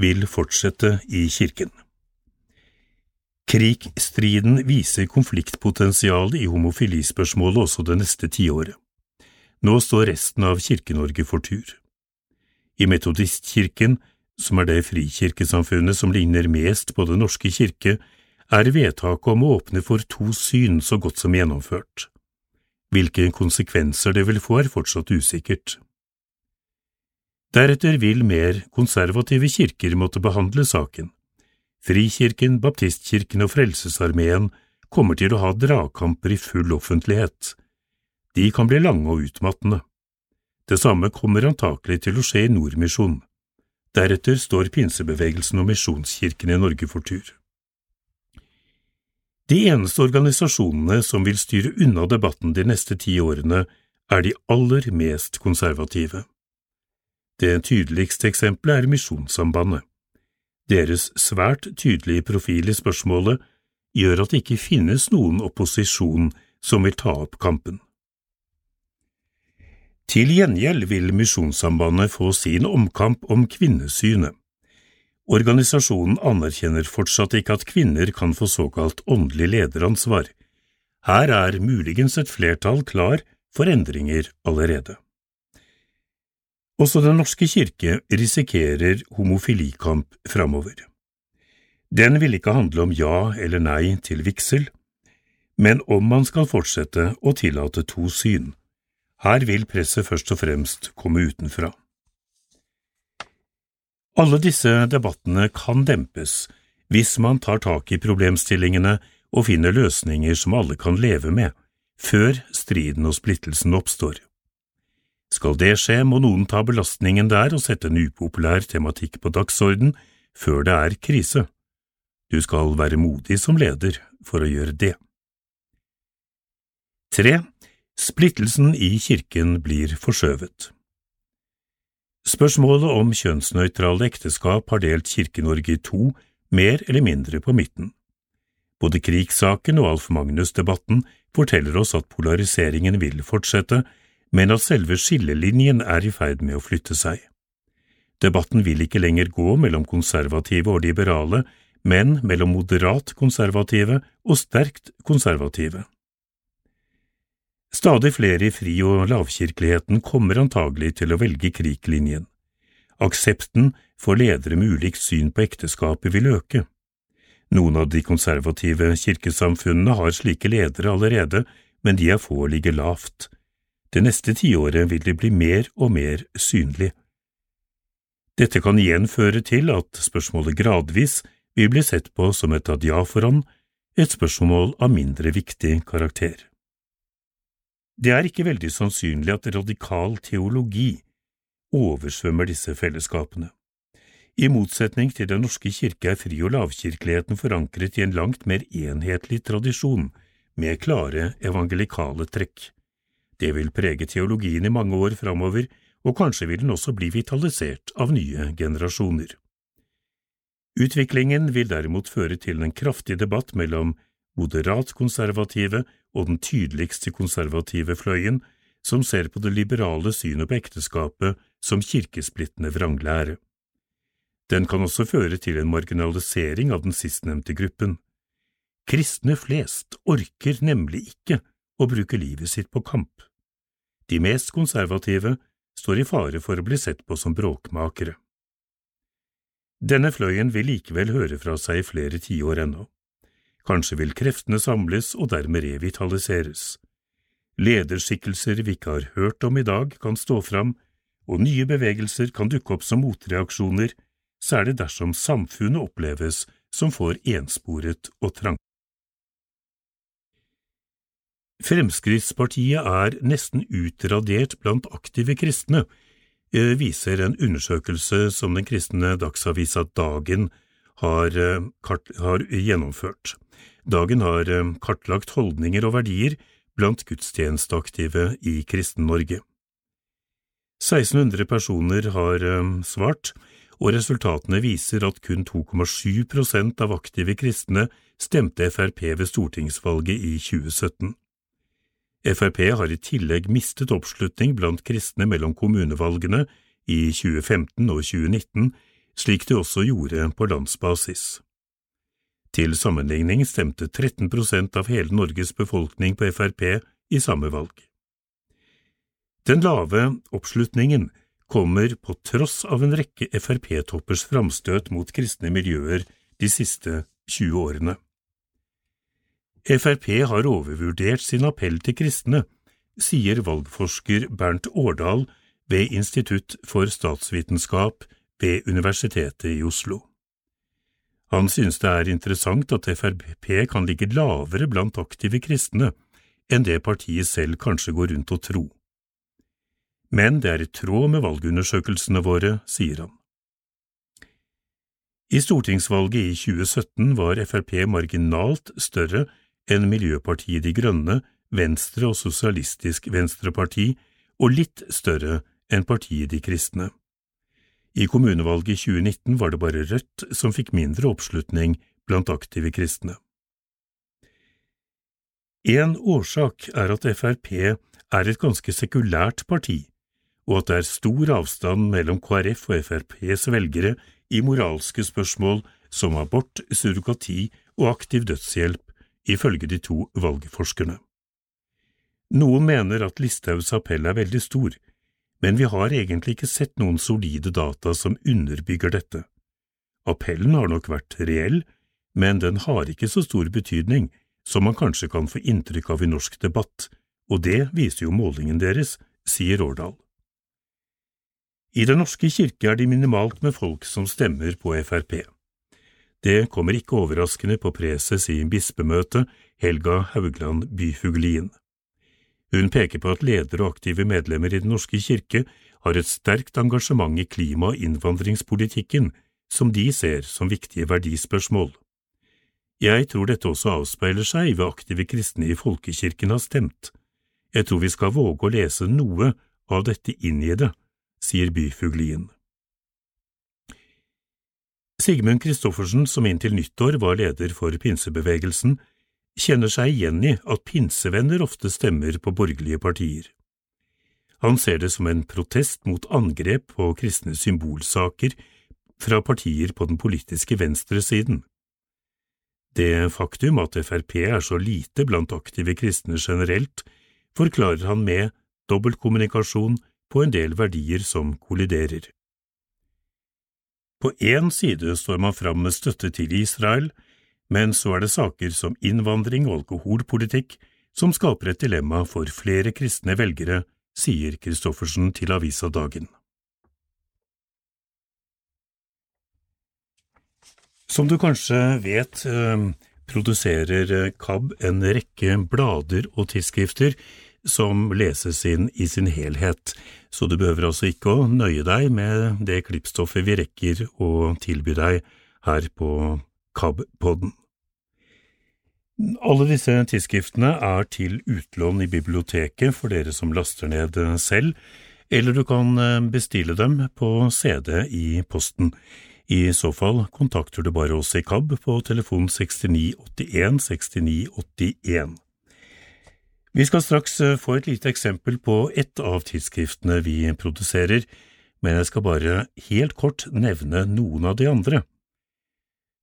vil fortsette i Kirken. Krigstriden viser konfliktpotensialet i homofilispørsmålet også det neste tiåret. Nå står resten av Kirke-Norge for tur. I Metodistkirken, som er det frikirkesamfunnet som ligner mest på Den norske kirke, er vedtaket om å åpne for to syn så godt som gjennomført. Hvilke konsekvenser det vil få er fortsatt usikkert. Deretter vil mer konservative kirker måtte behandle saken. Frikirken, Baptistkirken og Frelsesarmeen kommer til å ha dragkamper i full offentlighet. De kan bli lange og utmattende. Det samme kommer antakelig til å skje i Nordmisjon. Deretter står pinsebevegelsen og Misjonskirken i Norge for tur. De eneste organisasjonene som vil styre unna debatten de neste ti årene, er de aller mest konservative. Det tydeligste eksempelet er Misjonssambandet. Deres svært tydelige profil i spørsmålet gjør at det ikke finnes noen opposisjon som vil ta opp kampen. Til gjengjeld vil Misjonssambandet få sin omkamp om kvinnesynet. Organisasjonen anerkjenner fortsatt ikke at kvinner kan få såkalt åndelig lederansvar. Her er muligens et flertall klar for endringer allerede. Også Den norske kirke risikerer homofilikamp framover. Den vil ikke handle om ja eller nei til vigsel, men om man skal fortsette å tillate to syn. Her vil presset først og fremst komme utenfra. Alle disse debattene kan dempes hvis man tar tak i problemstillingene og finner løsninger som alle kan leve med, før striden og splittelsen oppstår. Skal det skje, må noen ta belastningen der og sette en upopulær tematikk på dagsorden før det er krise. Du skal være modig som leder for å gjøre det. 3. Splittelsen i kirken blir forskjøvet. Spørsmålet om kjønnsnøytrale ekteskap har delt Kirke-Norge i to, mer eller mindre på midten. Både krigssaken og Alf Magnus-debatten forteller oss at polariseringen vil fortsette, men at selve skillelinjen er i ferd med å flytte seg. Debatten vil ikke lenger gå mellom konservative og liberale, men mellom moderat konservative og sterkt konservative. Stadig flere i fri- og lavkirkeligheten kommer antagelig til å velge kriklinjen. Aksepten for ledere med ulikt syn på ekteskapet vil øke. Noen av de konservative kirkesamfunnene har slike ledere allerede, men de er få og ligger lavt. Det neste tiåret vil de bli mer og mer synlig. Dette kan igjen føre til at spørsmålet gradvis vil bli sett på som et adiaforan, et spørsmål av mindre viktig karakter. Det er ikke veldig sannsynlig at radikal teologi oversvømmer disse fellesskapene. I motsetning til Den norske kirke er fri- og lavkirkeligheten forankret i en langt mer enhetlig tradisjon, med klare evangelikale trekk. Det vil prege teologien i mange år framover, og kanskje vil den også bli vitalisert av nye generasjoner. Utviklingen vil derimot føre til en kraftig debatt mellom moderat konservative og den tydeligste konservative fløyen, som ser på det liberale synet på ekteskapet som kirkesplittende vranglære. Den kan også føre til en marginalisering av den sistnevnte gruppen. Kristne flest orker nemlig ikke å bruke livet sitt på kamp. De mest konservative står i fare for å bli sett på som bråkmakere. Denne fløyen vil likevel høre fra seg i flere tiår ennå. Kanskje vil kreftene samles og dermed revitaliseres. Lederskikkelser vi ikke har hørt om i dag, kan stå fram, og nye bevegelser kan dukke opp som motreaksjoner særlig dersom samfunnet oppleves som for ensporet og trangt. Fremskrittspartiet er nesten utradert blant aktive kristne, eh, viser en undersøkelse som den kristne dagsavisa Dagen har, eh, har gjennomført. Dagen har eh, kartlagt holdninger og verdier blant gudstjenesteaktive i Kristen-Norge. 1600 personer har svart, og resultatene viser at kun 2,7 prosent av aktive kristne stemte Frp ved stortingsvalget i 2017. Frp har i tillegg mistet oppslutning blant kristne mellom kommunevalgene i 2015 og 2019, slik de også gjorde på landsbasis. Til sammenligning stemte 13 prosent av hele Norges befolkning på Frp i samme valg. Den lave oppslutningen kommer på tross av en rekke Frp-toppers framstøt mot kristne miljøer de siste 20 årene. Frp har overvurdert sin appell til kristne, sier valgforsker Bernt Årdal ved Institutt for statsvitenskap ved Universitetet i Oslo. Han synes det er interessant at Frp kan ligge lavere blant aktive kristne enn det partiet selv kanskje går rundt og tror men det er i tråd med valgundersøkelsene våre, sier han. I stortingsvalget i 2017 var Frp marginalt større enn Miljøpartiet De Grønne, Venstre og Sosialistisk Venstreparti, og litt større enn Partiet De Kristne. I kommunevalget i 2019 var det bare Rødt som fikk mindre oppslutning blant aktive kristne. En årsak er at Frp er et ganske sekulært parti, og at det er stor avstand mellom KrF og FrPs velgere i moralske spørsmål som abort, surrogati og aktiv dødshjelp, ifølge de to valgforskerne. Noen mener at Listhaugs appell er veldig stor, men vi har egentlig ikke sett noen solide data som underbygger dette. Appellen har nok vært reell, men den har ikke så stor betydning som man kanskje kan få inntrykk av i norsk debatt, og det viser jo målingen deres, sier Årdal. I Den norske kirke er det minimalt med folk som stemmer på Frp. Det kommer ikke overraskende på preses i bispemøtet, Helga Haugland Byfuglien. Hun peker på at ledere og aktive medlemmer i Den norske kirke har et sterkt engasjement i klima- og innvandringspolitikken, som de ser som viktige verdispørsmål. Jeg tror dette også avspeiler seg ved aktive kristne i folkekirken har stemt. Jeg tror vi skal våge å lese noe av dette inn i det sier byfuglien. Sigmund Kristoffersen, som inntil nyttår var leder for pinsebevegelsen, kjenner seg igjen i at pinsevenner ofte stemmer på borgerlige partier. Han ser det som en protest mot angrep på kristne symbolsaker fra partier på den politiske venstresiden. Det faktum at Frp er så lite blant aktive kristne generelt, forklarer han med dobbeltkommunikasjon, på en del verdier som kolliderer. På én side står man fram med støtte til Israel, men så er det saker som innvandring og alkoholpolitikk som skaper et dilemma for flere kristne velgere sier Christoffersen til avisa Dagen. Som du kanskje vet, eh, produserer KAB en rekke blader og tidsskrifter som leses inn i sin helhet, så du behøver altså ikke å nøye deg med det klippstoffet vi rekker å tilby deg her på KAB-podden. Alle disse tidsskriftene er til utlån i biblioteket for dere som laster ned selv, eller du kan bestille dem på CD i posten. I så fall kontakter du bare oss i KAB på telefon 6981 6981. Vi skal straks eh, få et lite eksempel på ett av tidsskriftene vi produserer, men jeg skal bare helt kort nevne noen av de andre.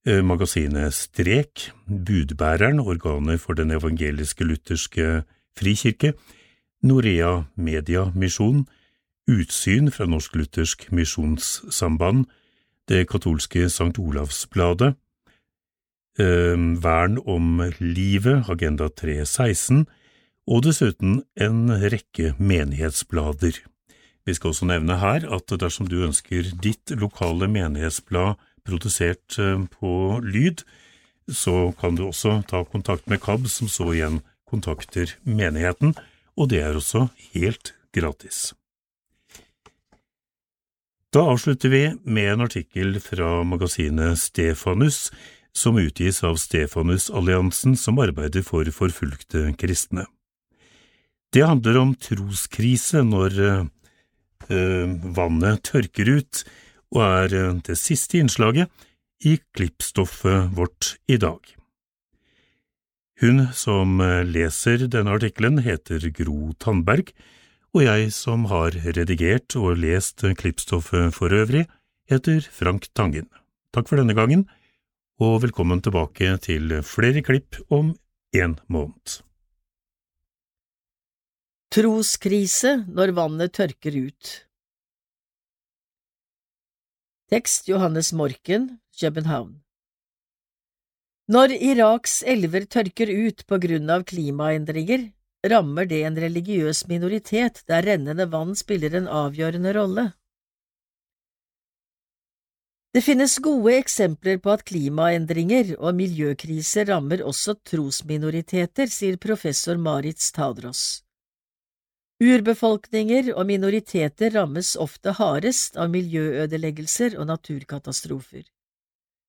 Eh, magasinet Strek, Budbæreren, organet for Den evangeliske lutherske frikirke, Norea Media Misjon, Utsyn fra Norsk Luthersk Misjonssamband, Det katolske Sankt Olavsbladet, eh, Vern om livet, Agenda 316, og dessuten en rekke menighetsblader. Vi skal også nevne her at dersom du ønsker ditt lokale menighetsblad produsert eh, på lyd, så kan du også ta kontakt med KAB, som så igjen kontakter menigheten, og det er også helt gratis. Da avslutter vi med en artikkel fra magasinet Stefanus, som utgis av Stefanusalliansen som arbeider for forfulgte kristne. Det handler om troskrise når øh, vannet tørker ut, og er eh, det siste innslaget i klippstoffet vårt i dag. Hun som leser denne artikkelen, heter Gro Tandberg, og jeg som har redigert og lest klippstoffet for øvrig, heter Frank Tangen. Takk for denne gangen, og velkommen tilbake til flere klipp om en måned.
Troskrise når vannet tørker ut Tekst Johannes Morken, København Når Iraks elver tørker ut på grunn av klimaendringer, rammer det en religiøs minoritet der rennende vann spiller en avgjørende rolle. Det finnes gode eksempler på at klimaendringer og miljøkriser rammer også trosminoriteter, sier professor Maritz Tadros. Urbefolkninger og minoriteter rammes ofte hardest av miljøødeleggelser og naturkatastrofer.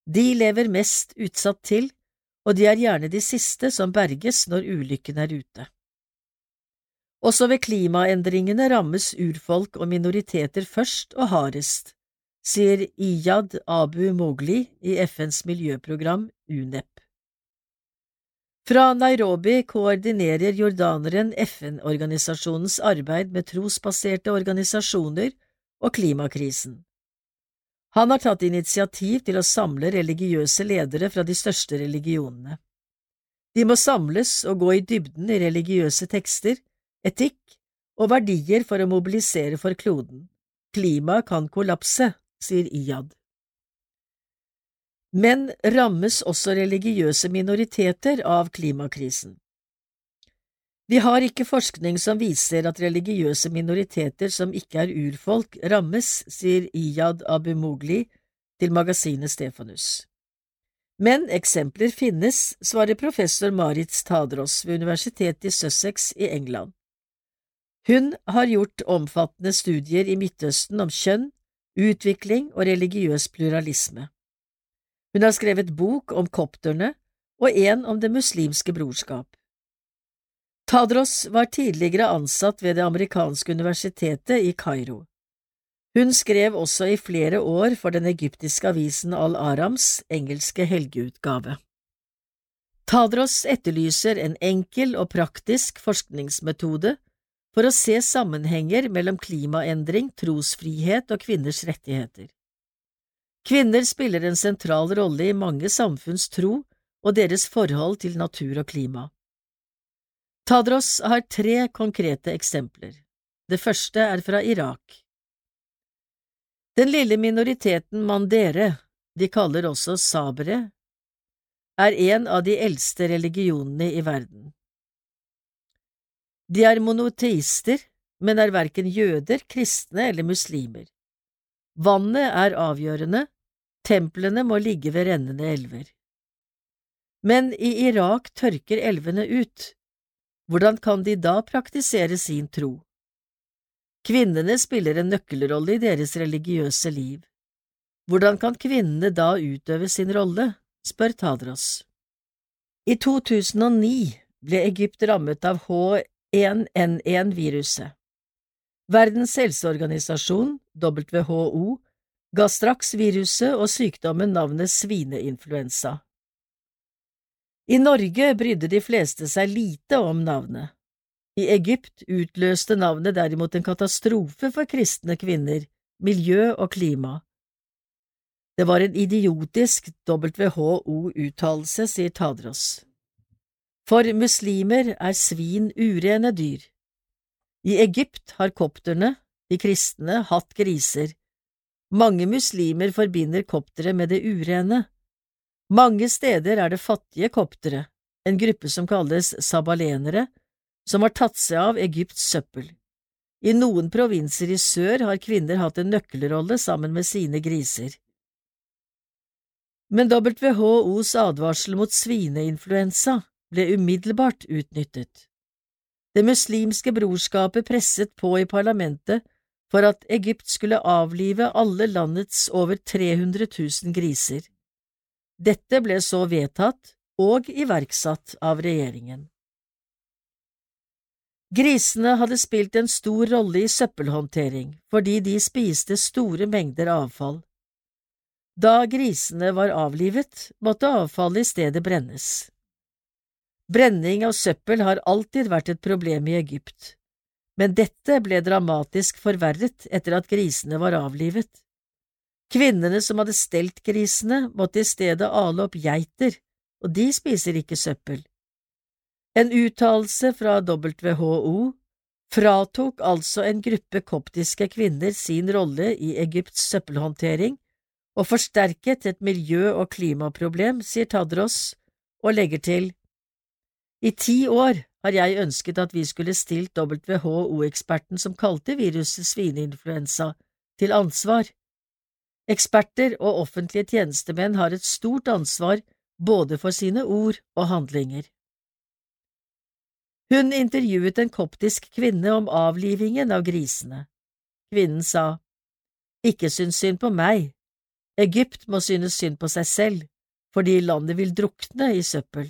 De lever mest utsatt til, og de er gjerne de siste som berges når ulykken er ute. Også ved klimaendringene rammes urfolk og minoriteter først og hardest, sier Iyad Abu Mogli i FNs miljøprogram UNEP. Fra Nairobi koordinerer jordaneren FN-organisasjonens arbeid med trosbaserte organisasjoner og klimakrisen. Han har tatt initiativ til å samle religiøse ledere fra de største religionene. De må samles og gå i dybden i religiøse tekster, etikk og verdier for å mobilisere for kloden. Klimaet kan kollapse, sier Iyad. Men rammes også religiøse minoriteter av klimakrisen? Vi har ikke forskning som viser at religiøse minoriteter som ikke er urfolk, rammes, sier Iyad Abu Mogli til magasinet Stefanus. Men eksempler finnes, svarer professor Maritz Tadros ved universitetet i Sussex i England. Hun har gjort omfattende studier i Midtøsten om kjønn, utvikling og religiøs pluralisme. Hun har skrevet bok om kopterne og en om Det muslimske brorskap. Tadros var tidligere ansatt ved det amerikanske universitetet i Kairo. Hun skrev også i flere år for den egyptiske avisen Al-Arams engelske helgeutgave. Tadros etterlyser en enkel og praktisk forskningsmetode for å se sammenhenger mellom klimaendring, trosfrihet og kvinners rettigheter. Kvinner spiller en sentral rolle i mange samfunns tro og deres forhold til natur og klima. Tadros har tre konkrete eksempler. Det første er fra Irak. Den lille minoriteten mandere, de kaller også sabere, er en av de eldste religionene i verden. De er monoteister, men er verken jøder, kristne eller muslimer. Vannet er avgjørende, templene må ligge ved rennende elver. Men i Irak tørker elvene ut. Hvordan kan de da praktisere sin tro? Kvinnene spiller en nøkkelrolle i deres religiøse liv. Hvordan kan kvinnene da utøve sin rolle, spør Tadros. I 2009 ble Egypt rammet av H1N1-viruset. Verdens helseorganisasjon, WHO, ga straks viruset og sykdommen navnet svineinfluensa. I Norge brydde de fleste seg lite om navnet. I Egypt utløste navnet derimot en katastrofe for kristne kvinner, miljø og klima. Det var en idiotisk WHO-uttalelse, sier Tadros. For muslimer er svin urene dyr. I Egypt har kopterne, de kristne, hatt griser. Mange muslimer forbinder koptere med det urene. Mange steder er det fattige koptere, en gruppe som kalles sabalenere, som har tatt seg av Egypts søppel. I noen provinser i sør har kvinner hatt en nøkkelrolle sammen med sine griser. Men WHOs advarsel mot svineinfluensa ble umiddelbart utnyttet. Det muslimske brorskapet presset på i parlamentet for at Egypt skulle avlive alle landets over 300 000 griser. Dette ble så vedtatt og iverksatt av regjeringen. Grisene hadde spilt en stor rolle i søppelhåndtering fordi de spiste store mengder avfall. Da grisene var avlivet, måtte avfallet i stedet brennes. Brenning av søppel har alltid vært et problem i Egypt, men dette ble dramatisk forverret etter at grisene var avlivet. Kvinnene som hadde stelt grisene, måtte i stedet ale opp geiter, og de spiser ikke søppel. En uttalelse fra WHO fratok altså en gruppe koptiske kvinner sin rolle i Egypts søppelhåndtering og forsterket et miljø- og klimaproblem, sier Tadros, og legger til, i ti år har jeg ønsket at vi skulle stilt WHO-eksperten som kalte viruset svineinfluensa, til ansvar. Eksperter og offentlige tjenestemenn har et stort ansvar både for sine ord og handlinger. Hun intervjuet en koptisk kvinne om avlivingen av grisene. Kvinnen sa, Ikke syns synd på meg, Egypt må synes synd på seg selv, fordi landet vil drukne i søppel.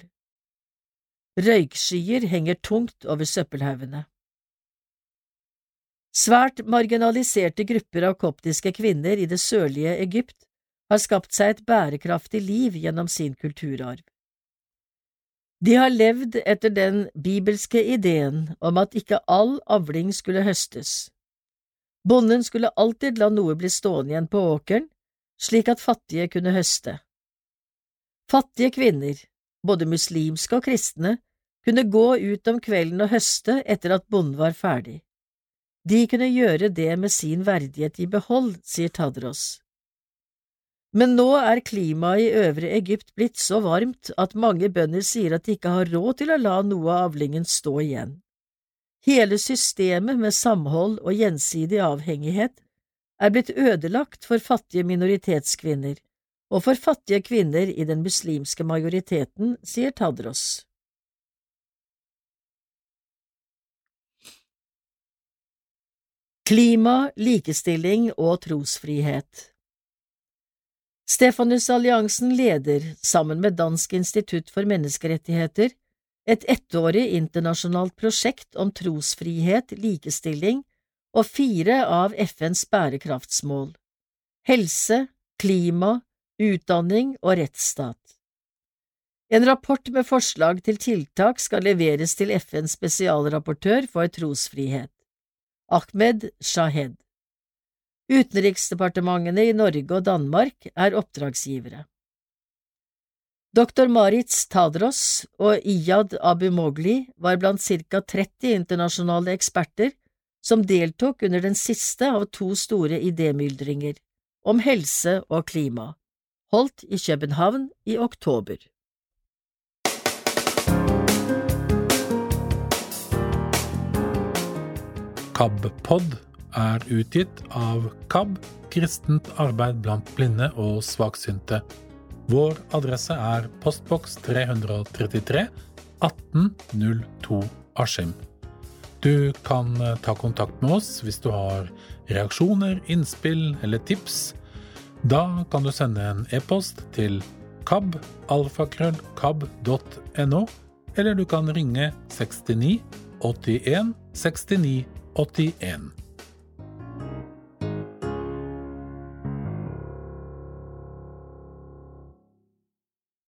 Røykskyer henger tungt over søppelhaugene. Svært marginaliserte grupper av koptiske kvinner i det sørlige Egypt har skapt seg et bærekraftig liv gjennom sin kulturarv. De har levd etter den bibelske ideen om at ikke all avling skulle høstes. Bonden skulle alltid la noe bli stående igjen på åkeren, slik at fattige kunne høste. Fattige kvinner, både muslimske og kristne, kunne gå ut om kvelden og høste etter at bonden var ferdig. De kunne gjøre det med sin verdighet i behold, sier Tadros. Men nå er klimaet i Øvre Egypt blitt så varmt at mange bønder sier at de ikke har råd til å la noe av avlingen stå igjen. Hele systemet med samhold og gjensidig avhengighet er blitt ødelagt for fattige minoritetskvinner og for fattige kvinner i den muslimske majoriteten, sier Tadros. Klima, likestilling og trosfrihet Stefanusalliansen leder, sammen med Dansk institutt for menneskerettigheter, et ettårig internasjonalt prosjekt om trosfrihet, likestilling og fire av FNs bærekraftsmål – helse, klima, utdanning og rettsstat. En rapport med forslag til tiltak skal leveres til FNs spesialrapportør for trosfrihet. Ahmed Shahed. Utenriksdepartementene i Norge og Danmark er oppdragsgivere. Dr. Maritz Tadros og Iyad Abu Mogli var blant ca 30 internasjonale eksperter som deltok under den siste av to store idémyldringer om helse og klima, holdt i København i oktober.
KAB-pod er utgitt av KAB, kristent arbeid blant blinde og svaksynte. Vår adresse er postboks 333 1802 Askim. Du kan ta kontakt med oss hvis du har reaksjoner, innspill eller tips. Da kan du sende en e-post til kabalfakrøllkab.no, eller du kan ringe 69 81 69 81.